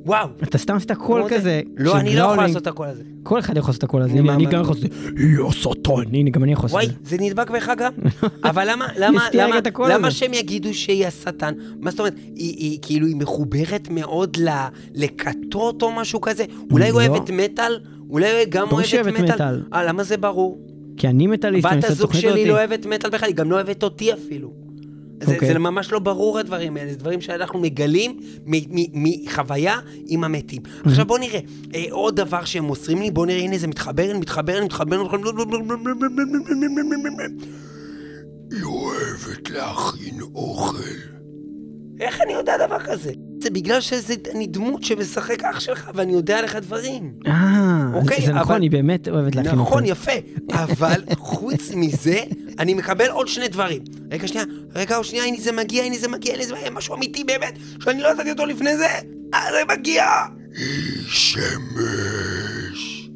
וואו. אתה סתם עשית קול כזה. לא, אני לא יכול. לעשות את הקול הזה. כל אחד יכול לעשות את הקול הזה. אני. גם יכול לעשות את זה. יא שטן. הנה, גם אני יכול לעשות וואי, את זה. זה נדבק בך גם? אבל למה, למה, למה, למה. שהם יגידו שהיא השטן? מה זאת אומרת, היא, היא כאילו, היא מחוברת מאוד ל- לכתות או משהו כזה? אולי הוא לא. אוהבת מטאל? אולי הוא גם אוהבת מטאל? אה, למה זה ברור? כי אני מטאליסט, אני בת עושה הזוג תוכנית שלי אותי. לא אוהבת מטאל בכלל, היא גם לא אוהבת אותי אפילו. זה, אוקיי. זה ממש לא ברור הדברים האלה, זה דברים שאנחנו מגלים מחוויה עם המתים. עכשיו בוא נראה, אה, עוד דבר שהם מוסרים לי, בוא נראה, הנה זה מתחבר, מתחבר, מתחבר, מתחבר, היא אוהבת להכין אוכל. איך אני יודע דבר כזה? זה בגלל שזה, אני דמות שמשחק אח שלך ואני יודע עליך דברים. אה, אוקיי, זה נכון, אבל- היא באמת אוהבת להכין אוכל. נכון, יפה. אבל חוץ מזה, אני מקבל עוד שני דברים. רגע, שנייה, רגע, עוד שנייה, הנה זה מגיע, הנה זה מגיע, הנה זה מגיע, משהו אמיתי באמת, שאני לא ידעתי אותו לפני זה, אה, זה מגיע! היא שמש.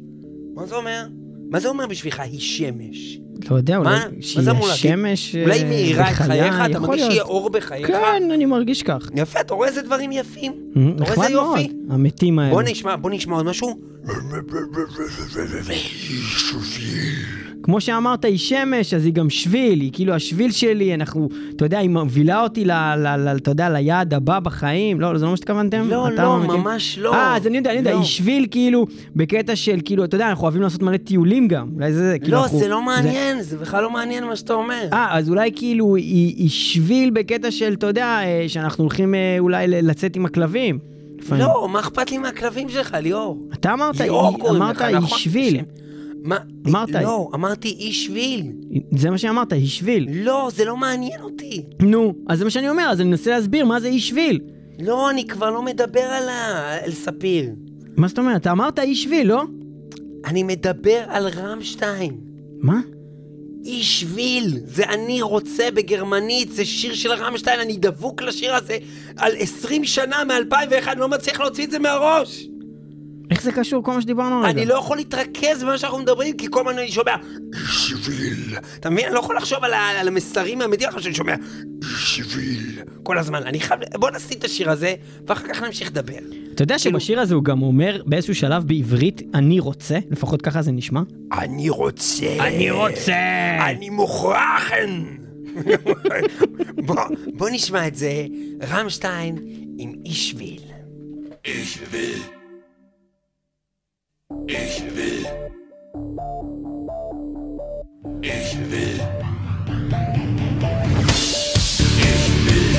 מה זה אומר? מה זה אומר בשבילך, היא שמש? לא יודע, אולי מה? מה שהיא? השמש אה, אולי היא מאירה את בחיה, חייך, אתה מרגיש שיהיה להיות. אור בחייך? כן, אני מרגיש כך. יפה, אתה רואה איזה דברים יפים? אה, אתה רואה איזה יופי? המתים האלה. בוא נשמע, בוא נשמע עוד משהו. כמו שאמרת, היא שמש, אז היא גם שביל, היא כאילו השביל שלי, אנחנו, אתה יודע, היא מובילה אותי ל... ל, ל אתה יודע, ליעד הבא בחיים. לא, זה לא מה שהתכוונתם? לא, לא, מכיר? ממש לא. אה, אז אני יודע, אני יודע, לא. היא שביל כאילו, בקטע של, כאילו, אתה יודע, אנחנו אוהבים לעשות מלא טיולים גם. אולי זה, כאילו, לא, אנחנו- זה לא מעניין, זה בכלל לא מעניין מה שאתה אומר. אה, אז אולי כאילו היא, היא שביל בקטע של, אתה יודע, אה, שאנחנו הולכים אה, אולי לצאת עם הכלבים. לפעמים. לא, מה אכפת לי מהכלבים שלך, ליאור? אתה אמרת, ליאור היא- אמרת, לך, היא נכון? שביל. שם. מה? אמרת. לא, אמרתי איש שביל. זה מה שאמרת, היא שביל. לא, זה לא מעניין אותי. נו, אז זה מה שאני אומר, אז אני מנסה להסביר מה זה איש שביל. לא, אני כבר לא מדבר על ה... על ספיר. מה זאת אומרת? אתה אמרת איש שביל, לא? אני מדבר על רמשטיין. מה? איש שביל, זה אני רוצה בגרמנית, זה שיר של רמשטיין, אני דבוק לשיר הזה על 20 שנה מ-2001, אני לא מצליח להוציא את זה מהראש. איך זה קשור כל מה שדיברנו הרגע? אני לא יכול להתרכז במה שאנחנו מדברים, כי כל הזמן אני שומע שביל. אתה מבין? אני לא יכול לחשוב על, על המסרים האמיתיים עכשיו שאני שומע שביל. כל הזמן. אני חייב... בוא נשים את השיר הזה, ואחר כך נמשיך לדבר. אתה יודע שבשיר הזה הוא גם אומר באיזשהו שלב בעברית, אני רוצה, לפחות ככה זה נשמע. אני רוצה... אני רוצה! אני מוכרחן! בוא, בוא נשמע את זה, רמשטיין עם איש שביל. Ich will. Ich will. Ich will.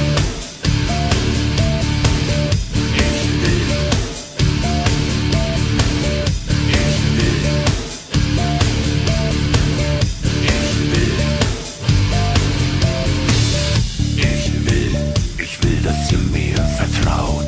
Ich will, ich will, dass ihr mir vertraut.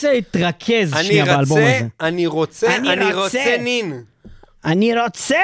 רוצה להתרכז שנייה באלבום רוצה, הזה. אני רוצה, אני אני רוצה. רוצה נין. אני רוצה!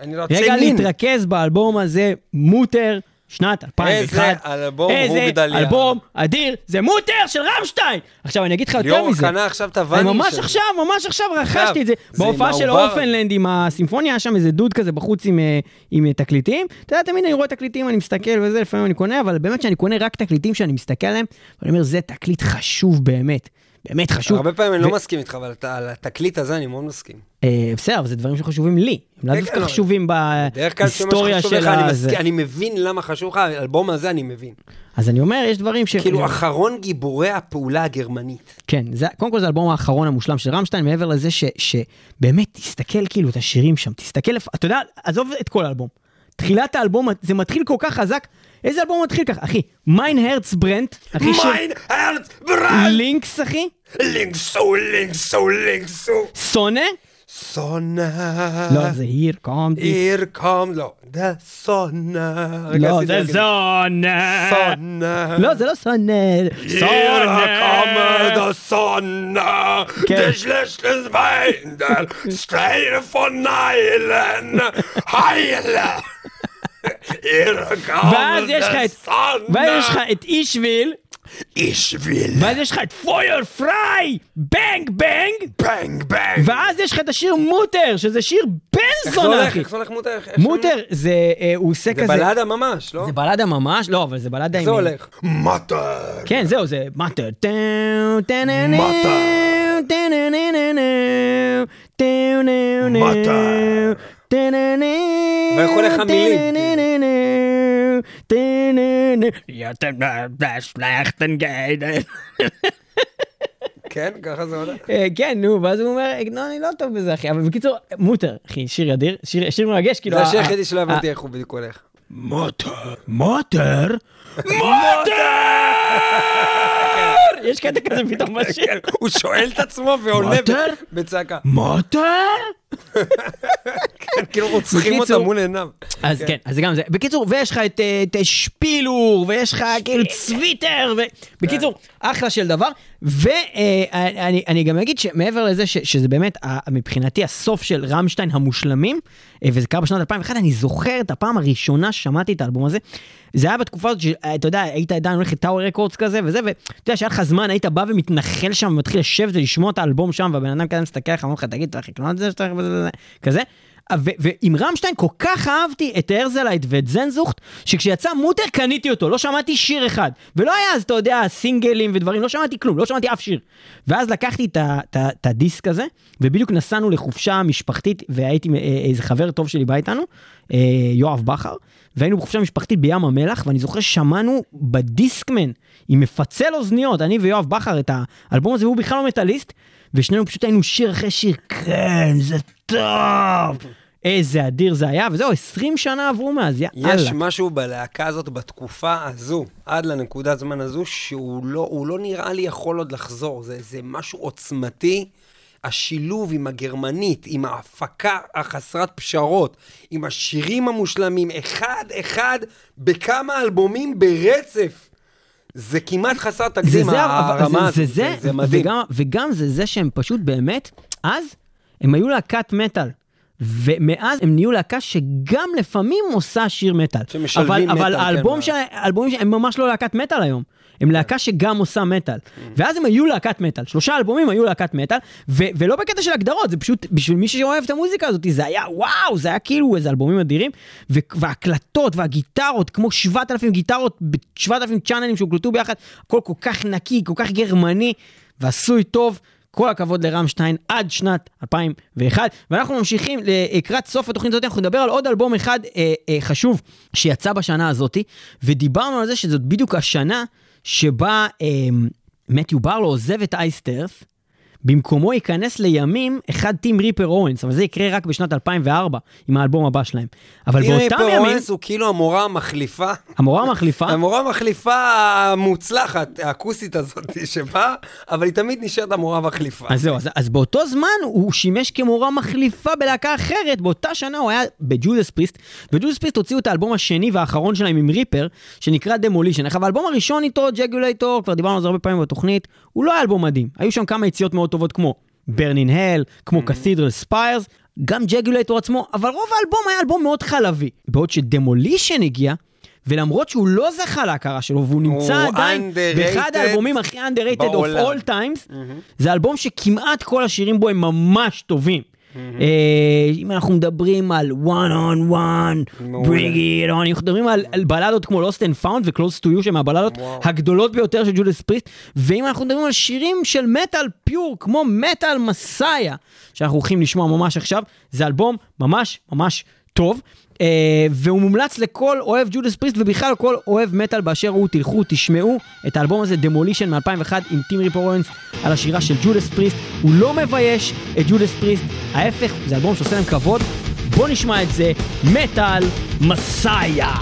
אני רוצה רגע נין. להתרכז באלבום הזה, מוטר, שנת 2001. איזה אלבום הוא גדליה. איזה אלבום אדיר, זה מוטר של רמשטיין! עכשיו, אני אגיד לך יותר ליאור מזה. קנה עכשיו את אני הוואנים ממש שלו. עכשיו, ממש עכשיו רכשתי את זה. בהופעה של העובר. אורפנלנד עם הסימפוניה, היה שם איזה דוד כזה בחוץ עם, אה, עם אה, תקליטים. אתה יודע, תמיד אני רואה תקליטים, אני מסתכל וזה, לפעמים אני קונה, אבל באמת שאני קונה רק תקליטים שאני מסתכל עליהם, ואני אומר, זה תקליט חשוב באמת. באמת חשוב. הרבה פעמים אני לא מסכים איתך, אבל על התקליט הזה אני מאוד מסכים. אה, בסדר, אבל זה דברים שחשובים לי. הם לאו כן, דווקא לא. חשובים בהיסטוריה של לך, אני מבין למה חשוב לך, האלבום הזה אני מבין. אז אני אומר, יש דברים ש... כאילו, אחרון גיבורי הפעולה הגרמנית. כן, זה, קודם כל זה האלבום האחרון המושלם של רמשטיין, מעבר לזה ש, שבאמת, תסתכל כאילו את השירים שם, תסתכל, אתה יודע, עזוב את כל האלבום. תחילת האלבום, זה מתחיל כל כך חזק, איזה אלבום מתחיל ככה? אחי, מיין הרץ ברנט, אחי של מיין הרץ ברנד! לינקס, אחי, לינקסו, לינקסו, לינקסו. שונא, סונה. לא, זה here come this, עיר קום, לא. דה סונה. רגע, לא, עשיתי זה רגע. שונא, סונה. לא, זה לא שונא, Hier kommt der Sonne, כן. der schlechte Weindel, Steine von Neilen, heile. ואז יש לך את, ואז יש לך את אישוויל, will ואז יש לך את פויר פריי, בנג בנג, bang bang. ואז יש לך את השיר מוטר, שזה שיר בן איך זה זונה, הולך? אחי. איך זה הולך מוטר? מוטר זה, אה, הוא עושה זה כזה... בלדה ממש, לא? זה בלדה ממש, לא, אבל זה בלדה עם... זה הולך. Mutter, כן, זהו, זה מטר. הולך המילים? כן, ככה זה הולך. אה, כן, נו, ואז הוא אומר, לא, אני לא טוב בזה, אחי. אבל בקיצור, מוטר, אחי, שיר אדיר, שיר מרגש, כאילו... זה השיר היחידי שלא הבנתי איך הוא בדיוק הולך. מוטר? מוטר? יש קטע כזה פתאום בשיר. הוא שואל את עצמו ועונה מוטר? בצעקה. מוטר? כאילו רוצחים אותה מול עיניו. אז כן, אז זה גם זה. בקיצור, ויש לך את, אה, שפילור, ויש לך כאילו צוויטר, ו... בקיצור, אחלה של דבר. ואני אני גם אגיד שמעבר לזה שזה באמת מבחינתי הסוף של רמשטיין המושלמים, אה, וזה קרה בשנת 2001, אני זוכר את הפעם הראשונה ששמעתי את האלבום הזה. זה היה בתקופה הזאת שאתה יודע, היית עדיין הולך לטאוור רקורדס כזה וזה, ואתה יודע שהיה לך זמן, היית בא ומתנחל שם ומתחיל לשבת ולשמוע את האלבום שם, והבן אדם כזה מסתכל עליך, אומר לך, תגיד, אתה הולך לקנות את זה שאתה הולך וזה וזה, כזה. ו- ועם רמשטיין כל כך אהבתי את הרזלייט ואת זנזוכט, שכשיצא מוטר קניתי אותו, לא שמעתי שיר אחד. ולא היה אז, אתה יודע, סינגלים ודברים, לא שמעתי כלום, לא שמעתי אף שיר. ואז לקחתי את הדיסק הזה, ובדיוק נסענו לחופשה משפחתית, והייתי עם, אה, איזה חבר טוב שלי בא איתנו, אה, יואב בכר, והיינו בחופשה משפחתית בים המלח, ואני זוכר ששמענו בדיסקמן, עם מפצל אוזניות, אני ויואב בכר, את האלבום הזה, והוא בכלל לא מטאליסט, ושנינו פשוט היינו שיר אחרי שיר, כן, זה טוב. איזה אדיר זה היה, וזהו, 20 שנה עברו מאז, יאללה. יש משהו בלהקה הזאת בתקופה הזו, עד לנקודת זמן הזו, שהוא לא, לא נראה לי יכול עוד לחזור. זה, זה משהו עוצמתי. השילוב עם הגרמנית, עם ההפקה החסרת פשרות, עם השירים המושלמים, אחד-אחד בכמה אלבומים ברצף. זה כמעט חסר זה תקדים, זה, אבל הרמה זה, הזאת. זה, זה, זה מדהים. וגם, וגם זה זה שהם פשוט באמת, אז הם היו להקת מטאל. ומאז הם נהיו להקה שגם לפעמים עושה שיר מטאל. שמשלבים אבל, מטאל, אבל כן, האלבום מה- שלהם, האלבומים שלהם הם ממש לא להקת מטאל היום. הם להקה שגם עושה מטאל. ואז הם היו להקת מטאל. שלושה אלבומים היו להקת מטאל, ו- ולא בקטע של הגדרות, זה פשוט, בשביל מי שאוהב את המוזיקה הזאת, זה היה וואו, זה היה כאילו איזה אלבומים אדירים. ו- וההקלטות והגיטרות, כמו 7,000 גיטרות ב-7,000 צ'אנלים שהוקלטו ביחד, הכל כל כך נקי, כל כך גרמני, ועשוי טוב. כל הכבוד לרמשטיין עד שנת 2001 ואנחנו ממשיכים לקראת סוף התוכנית הזאת אנחנו נדבר על עוד אלבום אחד אה, אה, חשוב שיצא בשנה הזאת ודיברנו על זה שזאת בדיוק השנה שבה אה, מתיו ברלו עוזב את אייסטרס במקומו ייכנס לימים אחד טים ריפר אורנס אבל זה יקרה רק בשנת 2004 עם האלבום הבא שלהם אבל באותם ימים פרואנס הוא כאילו המורה המחליפה. המורה המחליפה המורה המחליפה המוצלחת, האקוסית הזאת שבאה, אבל היא תמיד נשארת המורה המחליפה. אז זהו, אז, אז באותו זמן הוא שימש כמורה מחליפה בלהקה אחרת, באותה שנה הוא היה ב-Judas Priest, ו-Judas Priest הוציאו את האלבום השני והאחרון שלהם עם ריפר, שנקרא Demolition. עכשיו האלבום הראשון איתו, Jugulator, כבר דיברנו על זה הרבה פעמים בתוכנית, הוא לא היה אלבום מדהים. היו שם כמה יציאות מאוד טובות כמו Burn in Hell, כמו Cathedral Spires, גם Jugulator עצמו, אבל רוב האלבום היה אלבום מאוד חלבי. בעוד ש-Demolition הגיע, ולמרות שהוא לא זכה להכרה שלו, והוא נמצא עדיין באחד האלבומים הכי underrated of all times, זה אלבום שכמעט כל השירים בו הם ממש טובים. אה, אם אנחנו מדברים על one on one, bring it on, אם אנחנו מדברים על, על בלדות כמו Lost and Found ו-Close to You, שהן הבלדות. הגדולות ביותר של Judas Priest, ואם אנחנו מדברים על שירים של מטאל pure, כמו Metal Messiah, שאנחנו הולכים לשמוע ממש עכשיו, זה אלבום ממש ממש טוב. Uh, והוא מומלץ לכל אוהב Judas Priest ובכלל כל אוהב מטאל באשר הוא, תלכו, תשמעו את האלבום הזה, Demolition מ-2001 עם טים ריפר אואנס על השירה של Judas Priest. הוא לא מבייש את Judas Priest, ההפך, זה אלבום שעושה להם כבוד. בוא נשמע את זה, Metal Messiah.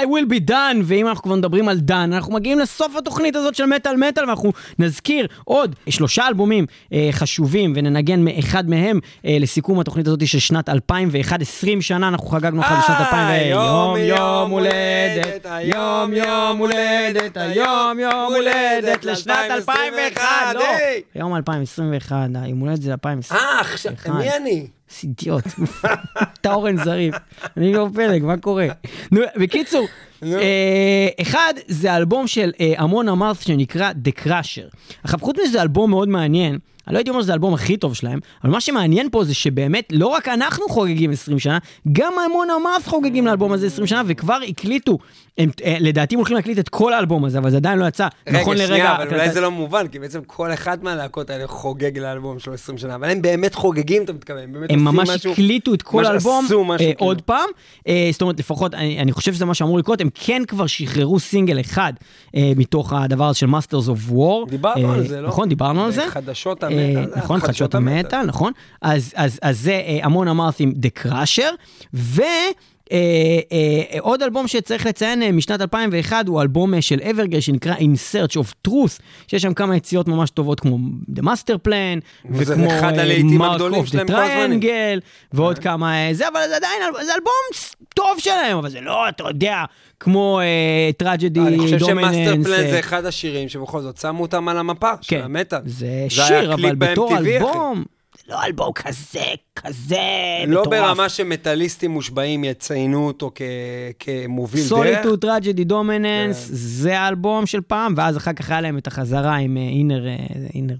I will be done, ואם אנחנו כבר מדברים על דן, אנחנו מגיעים לסוף התוכנית הזאת של מטאל מטאל, ואנחנו נזכיר עוד שלושה אלבומים אה, חשובים, וננגן מאחד מהם אה, לסיכום התוכנית הזאת של שנת 2001, 20 שנה אנחנו חגגנו לך בשנת 2000, יום, יום יום הולדת, היום יום הולדת, היום יום הולדת לשנת 2001, לא. יום 2021, היום הולדת זה 2021. אה, עכשיו, מי אני? אידיוט. אתה אורן זריף. אני לא פלג, מה קורה? נו, בקיצור, אחד, זה אלבום של אה, המון אמרת שנקרא The Crusher. עכשיו, חוץ מזה, זה אלבום מאוד מעניין. אני לא הייתי אומר שזה האלבום הכי טוב שלהם, אבל מה שמעניין פה זה שבאמת לא רק אנחנו חוגגים 20 שנה, גם המון אמרת חוגגים לאלבום הזה 20 שנה, וכבר הקליטו, הם, אה, לדעתי הולכים להקליט את כל האלבום הזה, אבל זה עדיין לא יצא. נכון רגע, לרגע... שנייה, אבל אולי זה לא מובן, כי בעצם כל אחד מהלהקות האלה חוגג לאלבום שלו 20 שנה, אבל הם באמת חוגגים, אתה מתכוון, הם באמת הם ממש. הקליטו את כל האלבום אה, כאילו. עוד פעם. אה, זאת אומרת, לפחות, אני, אני חושב שזה מה שאמור לקרות, הם כן כבר שחררו סינגל אחד אה, מתוך הדבר הזה של Masters of War. דיברנו אה, על זה, לא? נכון, דיברנו על זה. בחדשות אה, המטאל. נכון, חדשות המטאל, נכון. אז, אז, אז זה אה, המון אמרתי עם The Crusher, ו... אה, אה, עוד אלבום שצריך לציין אה, משנת 2001 הוא אלבום אה, של אברגר שנקרא In Search of Truth, שיש שם כמה יציאות ממש טובות כמו The Master Plan, וכמו אחד אה, Mark of the. Triangle, ועוד כמה אה, זה, אבל זה עדיין, זה אלבום טוב שלהם, אבל זה לא, אתה יודע, כמו Tragedy אני חושב. ש-Masterplan זה אחד השירים שבכל זאת שמו אותם על המפה של כן, המטאל. זה היה שיר, אבל בתור. אלבום, זה לא אלבום כזה, כזה לא מטורף. ברמה שמטאליסטים מושבעים יציינו אותו כ- כמוביל דרך. Solitude Tragedy Dominance. זה האלבום של פעם, ואז אחר כך היה להם את החזרה עם Inner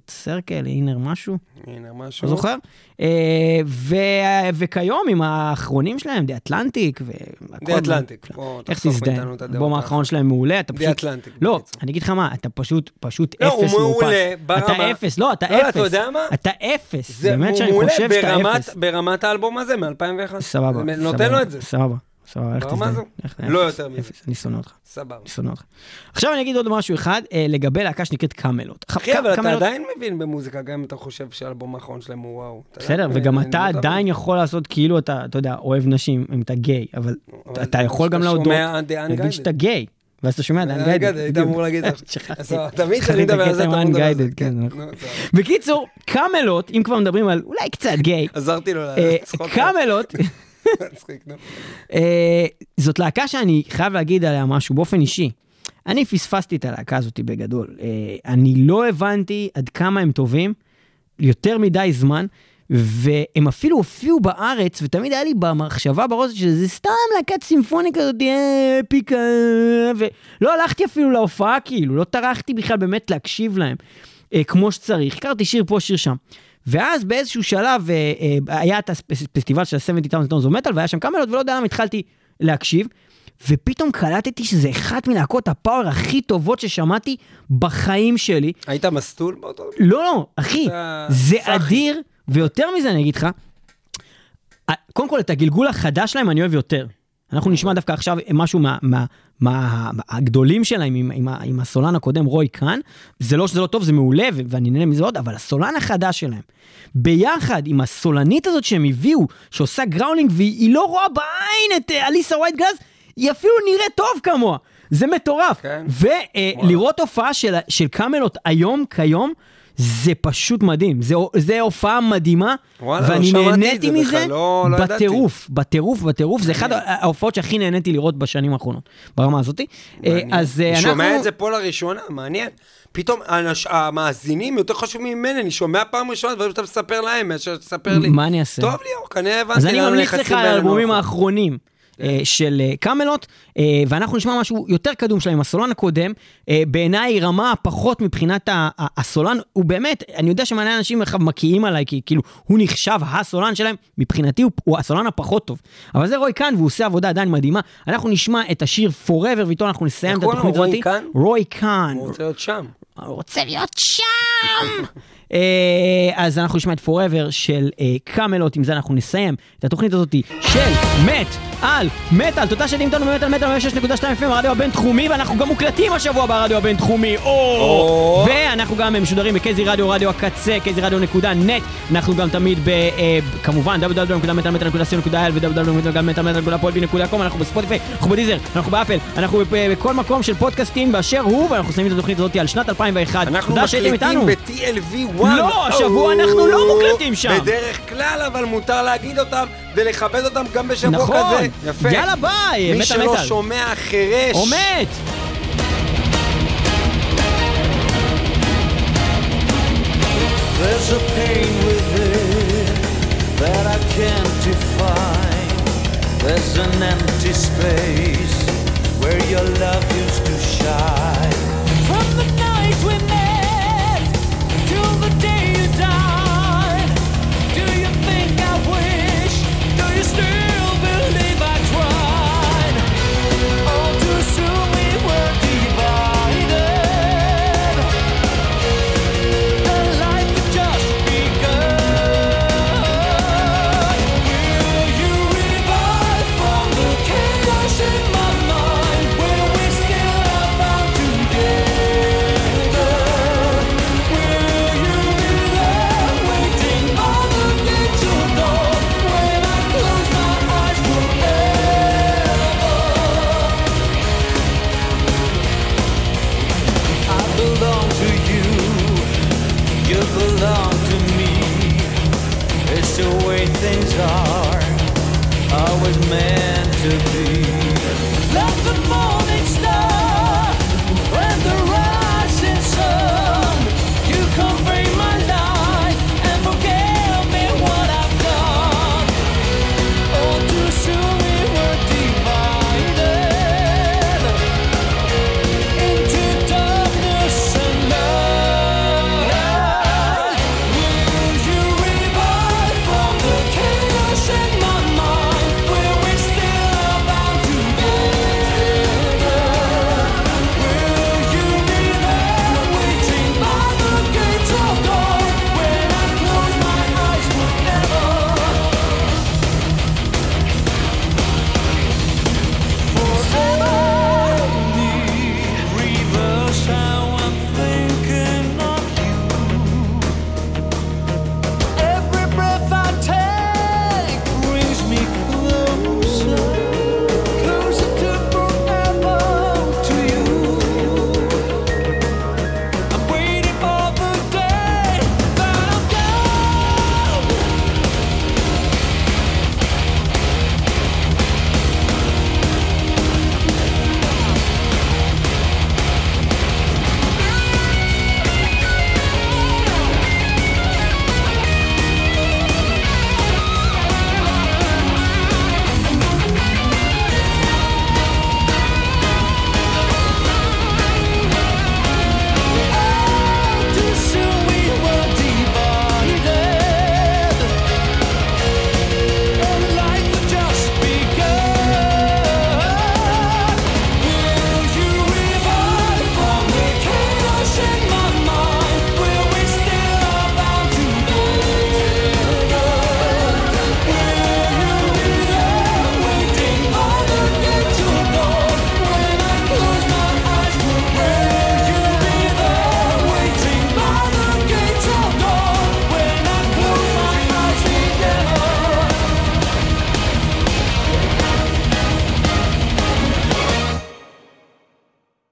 סרקל, אינר משהו, הנה משהו. לא זוכר? אה, וכיום עם האחרונים שלהם, די אטלנטיק, די אטלנטיק. איך תזדהן? האלבום האחרון שלהם מעולה, אתה פשוט... אטלנטיק. לא. אני אגיד לך מה, אתה פשוט, פשוט לא, הוא אפס מאופס. מעולה ברמה- אתה אפס, לא, אתה לא, אפס. אתה יודע מה? אתה אפס, באמת הוא שאני חושב שאתה אפס. ברמת האלבום הזה מ-2001. סבבה. נותן לו את זה. סבבה, סבבה, ברמה תזדהה. לא יותר מזה. אני שונא אותך. סבבה. אני שונא אותך. עכשיו אני אגיד עוד משהו אחד אה, לגבי להקה שנקראת קאמלות. אחי, אבל אתה עדיין מבין במוזיקה, גם אם אתה חושב שהאלבום האחרון שלהם הוא וואו. אתה בסדר, וגם אתה. עדיין יכול לעשות כאילו אתה, אתה יודע, אוהב נשים, אם אתה גיי, אבל אתה יכול גם להודות, שומע The להגיד. שאתה גיי, ואז אתה שומע רגע, גיידד. היית אמור להגיד. אז תמיד כשאני מדבר על זה, אתה לדבר על זה. בקיצור, קאמלות, אם כבר מדברים על אולי קצת גיי, עזרתי לו אה, לצחוק. מצחיק, נו. אה, זאת להקה שאני חייב להגיד עליה משהו באופן אישי. אני פספסתי את הלהקה הזאת בגדול. אה, אני לא הבנתי עד כמה הם טובים, יותר מדי זמן, והם אפילו הופיעו בארץ, ותמיד היה לי במחשבה בראש שזה סתם להקת סימפונית כזאת, אה, אפיקה, ולא הלכתי אפילו להופעה כאילו, לא טרחתי בכלל באמת להקשיב להם כמו שצריך. הכרתי שיר פה, שיר שם. ואז באיזשהו שלב אה, אה, היה את הפסטיבל של ה-70,000 Tons of Metal, והיה שם קאמלות, ולא יודע למה התחלתי להקשיב. ופתאום קלטתי שזה אחת מלהקות ה-power הכי טובות ששמעתי בחיים שלי. היית מסטול באותו... לא, לא, אחי, זה. אדיר, ויותר מזה אני אגיד לך, קודם כל את הגלגול החדש שלהם אני אוהב יותר. אנחנו נשמע דווקא עכשיו משהו מה, מה, מה, הגדולים שלהם עם, עם, עם הסולן הקודם, רוי קאן. זה לא שזה לא טוב, זה מעולה, ואני נהנה מזה עוד, אבל הסולן החדש שלהם, ביחד עם הסולנית הזאת שהם הביאו, שעושה growling, והיא לא רואה בעין את אה, אליסה ווייט גלאז, היא אפילו נראית טוב כמוה. זה מטורף. כן. ולראות הופעה של, של קאמלות היום, כיום, זה פשוט מדהים. זה, זה הופעה מדהימה, וואלה, לא ואני את נהניתי זה מזה לא- לא ידעתי. בטירוף, בטירוף, בטירוף. זה אחת ההופעות שהכי נהניתי לראות בשנים האחרונות, ברמה הזאת. אה, אז אה, אני שומע אנחנו... את זה פה לראשונה, מעניין. פתאום האנש- המאזינים יותר חשובים ממני, אני שומע פעם ראשונה דברים שאתה מספר להם, מאשר שתספר לי. מה אני אעשה? טוב ליאור, כנראה הבנתי אז אני ממליץ לך על האלבומים האחרונים של אה, קאמלות, אה, ואנחנו נשמע משהו יותר קדום שלהם, הסולן הקודם, אה, בעיניי רמה פחות מבחינת הסולן, הוא באמת, אני יודע שמלא אנשים מקיאים עליי, כי כאילו, הוא נחשב הסולן שלהם, מבחינתי הוא, הוא הסולן הפחות טוב. אבל זה רוי קאן, והוא עושה עבודה עדיין מדהימה. אנחנו נשמע את השיר Forever, ואיתו אנחנו נסיים את? התוכנית רוי הזאת. קאן? רוי קאן. הוא רוצה להיות שם. הוא רוצה להיות שם! אה, אז אנחנו נשמע את Forever של אה, קאמלות, עם זה אנחנו נסיים את התוכנית הזאת של מת על מטאל, תודה שאתם איתנו במטאל מטאל 106.2 FM הרדיו הבינתחומי, ואנחנו גם מוקלטים השבוע ברדיו הבינתחומי, או! ואנחנו גם משודרים בקייזי רדיו, רדיו הקצה, קייזי רדיו נקודה נט, אנחנו גם תמיד ב... אה, כמובן, www.מטאל.co.il ו-www.מטאל.פולבי.com, אנחנו בספוטיפיי, אנחנו בדיזר, אנחנו באפל, אנחנו בכל מקום של פודקאסטים באשר הוא, ואנחנו שמים את התוכנית הזאת על שנת 2001. אנחנו תודה שהייתם מקליטים איתנו. ב-TLV1. לא, השבוע אנחנו לא מוקלטים שם. בדרך כלל, אבל מותר להגיד אותם ולכבד אותם גם בשבוע נכון. כזה. יפה. יאללה ביי, מי שלא. שומע חירש. או מת! There's a pain within that I can't define. There's an empty space where your love used to shine. great things are always meant to be.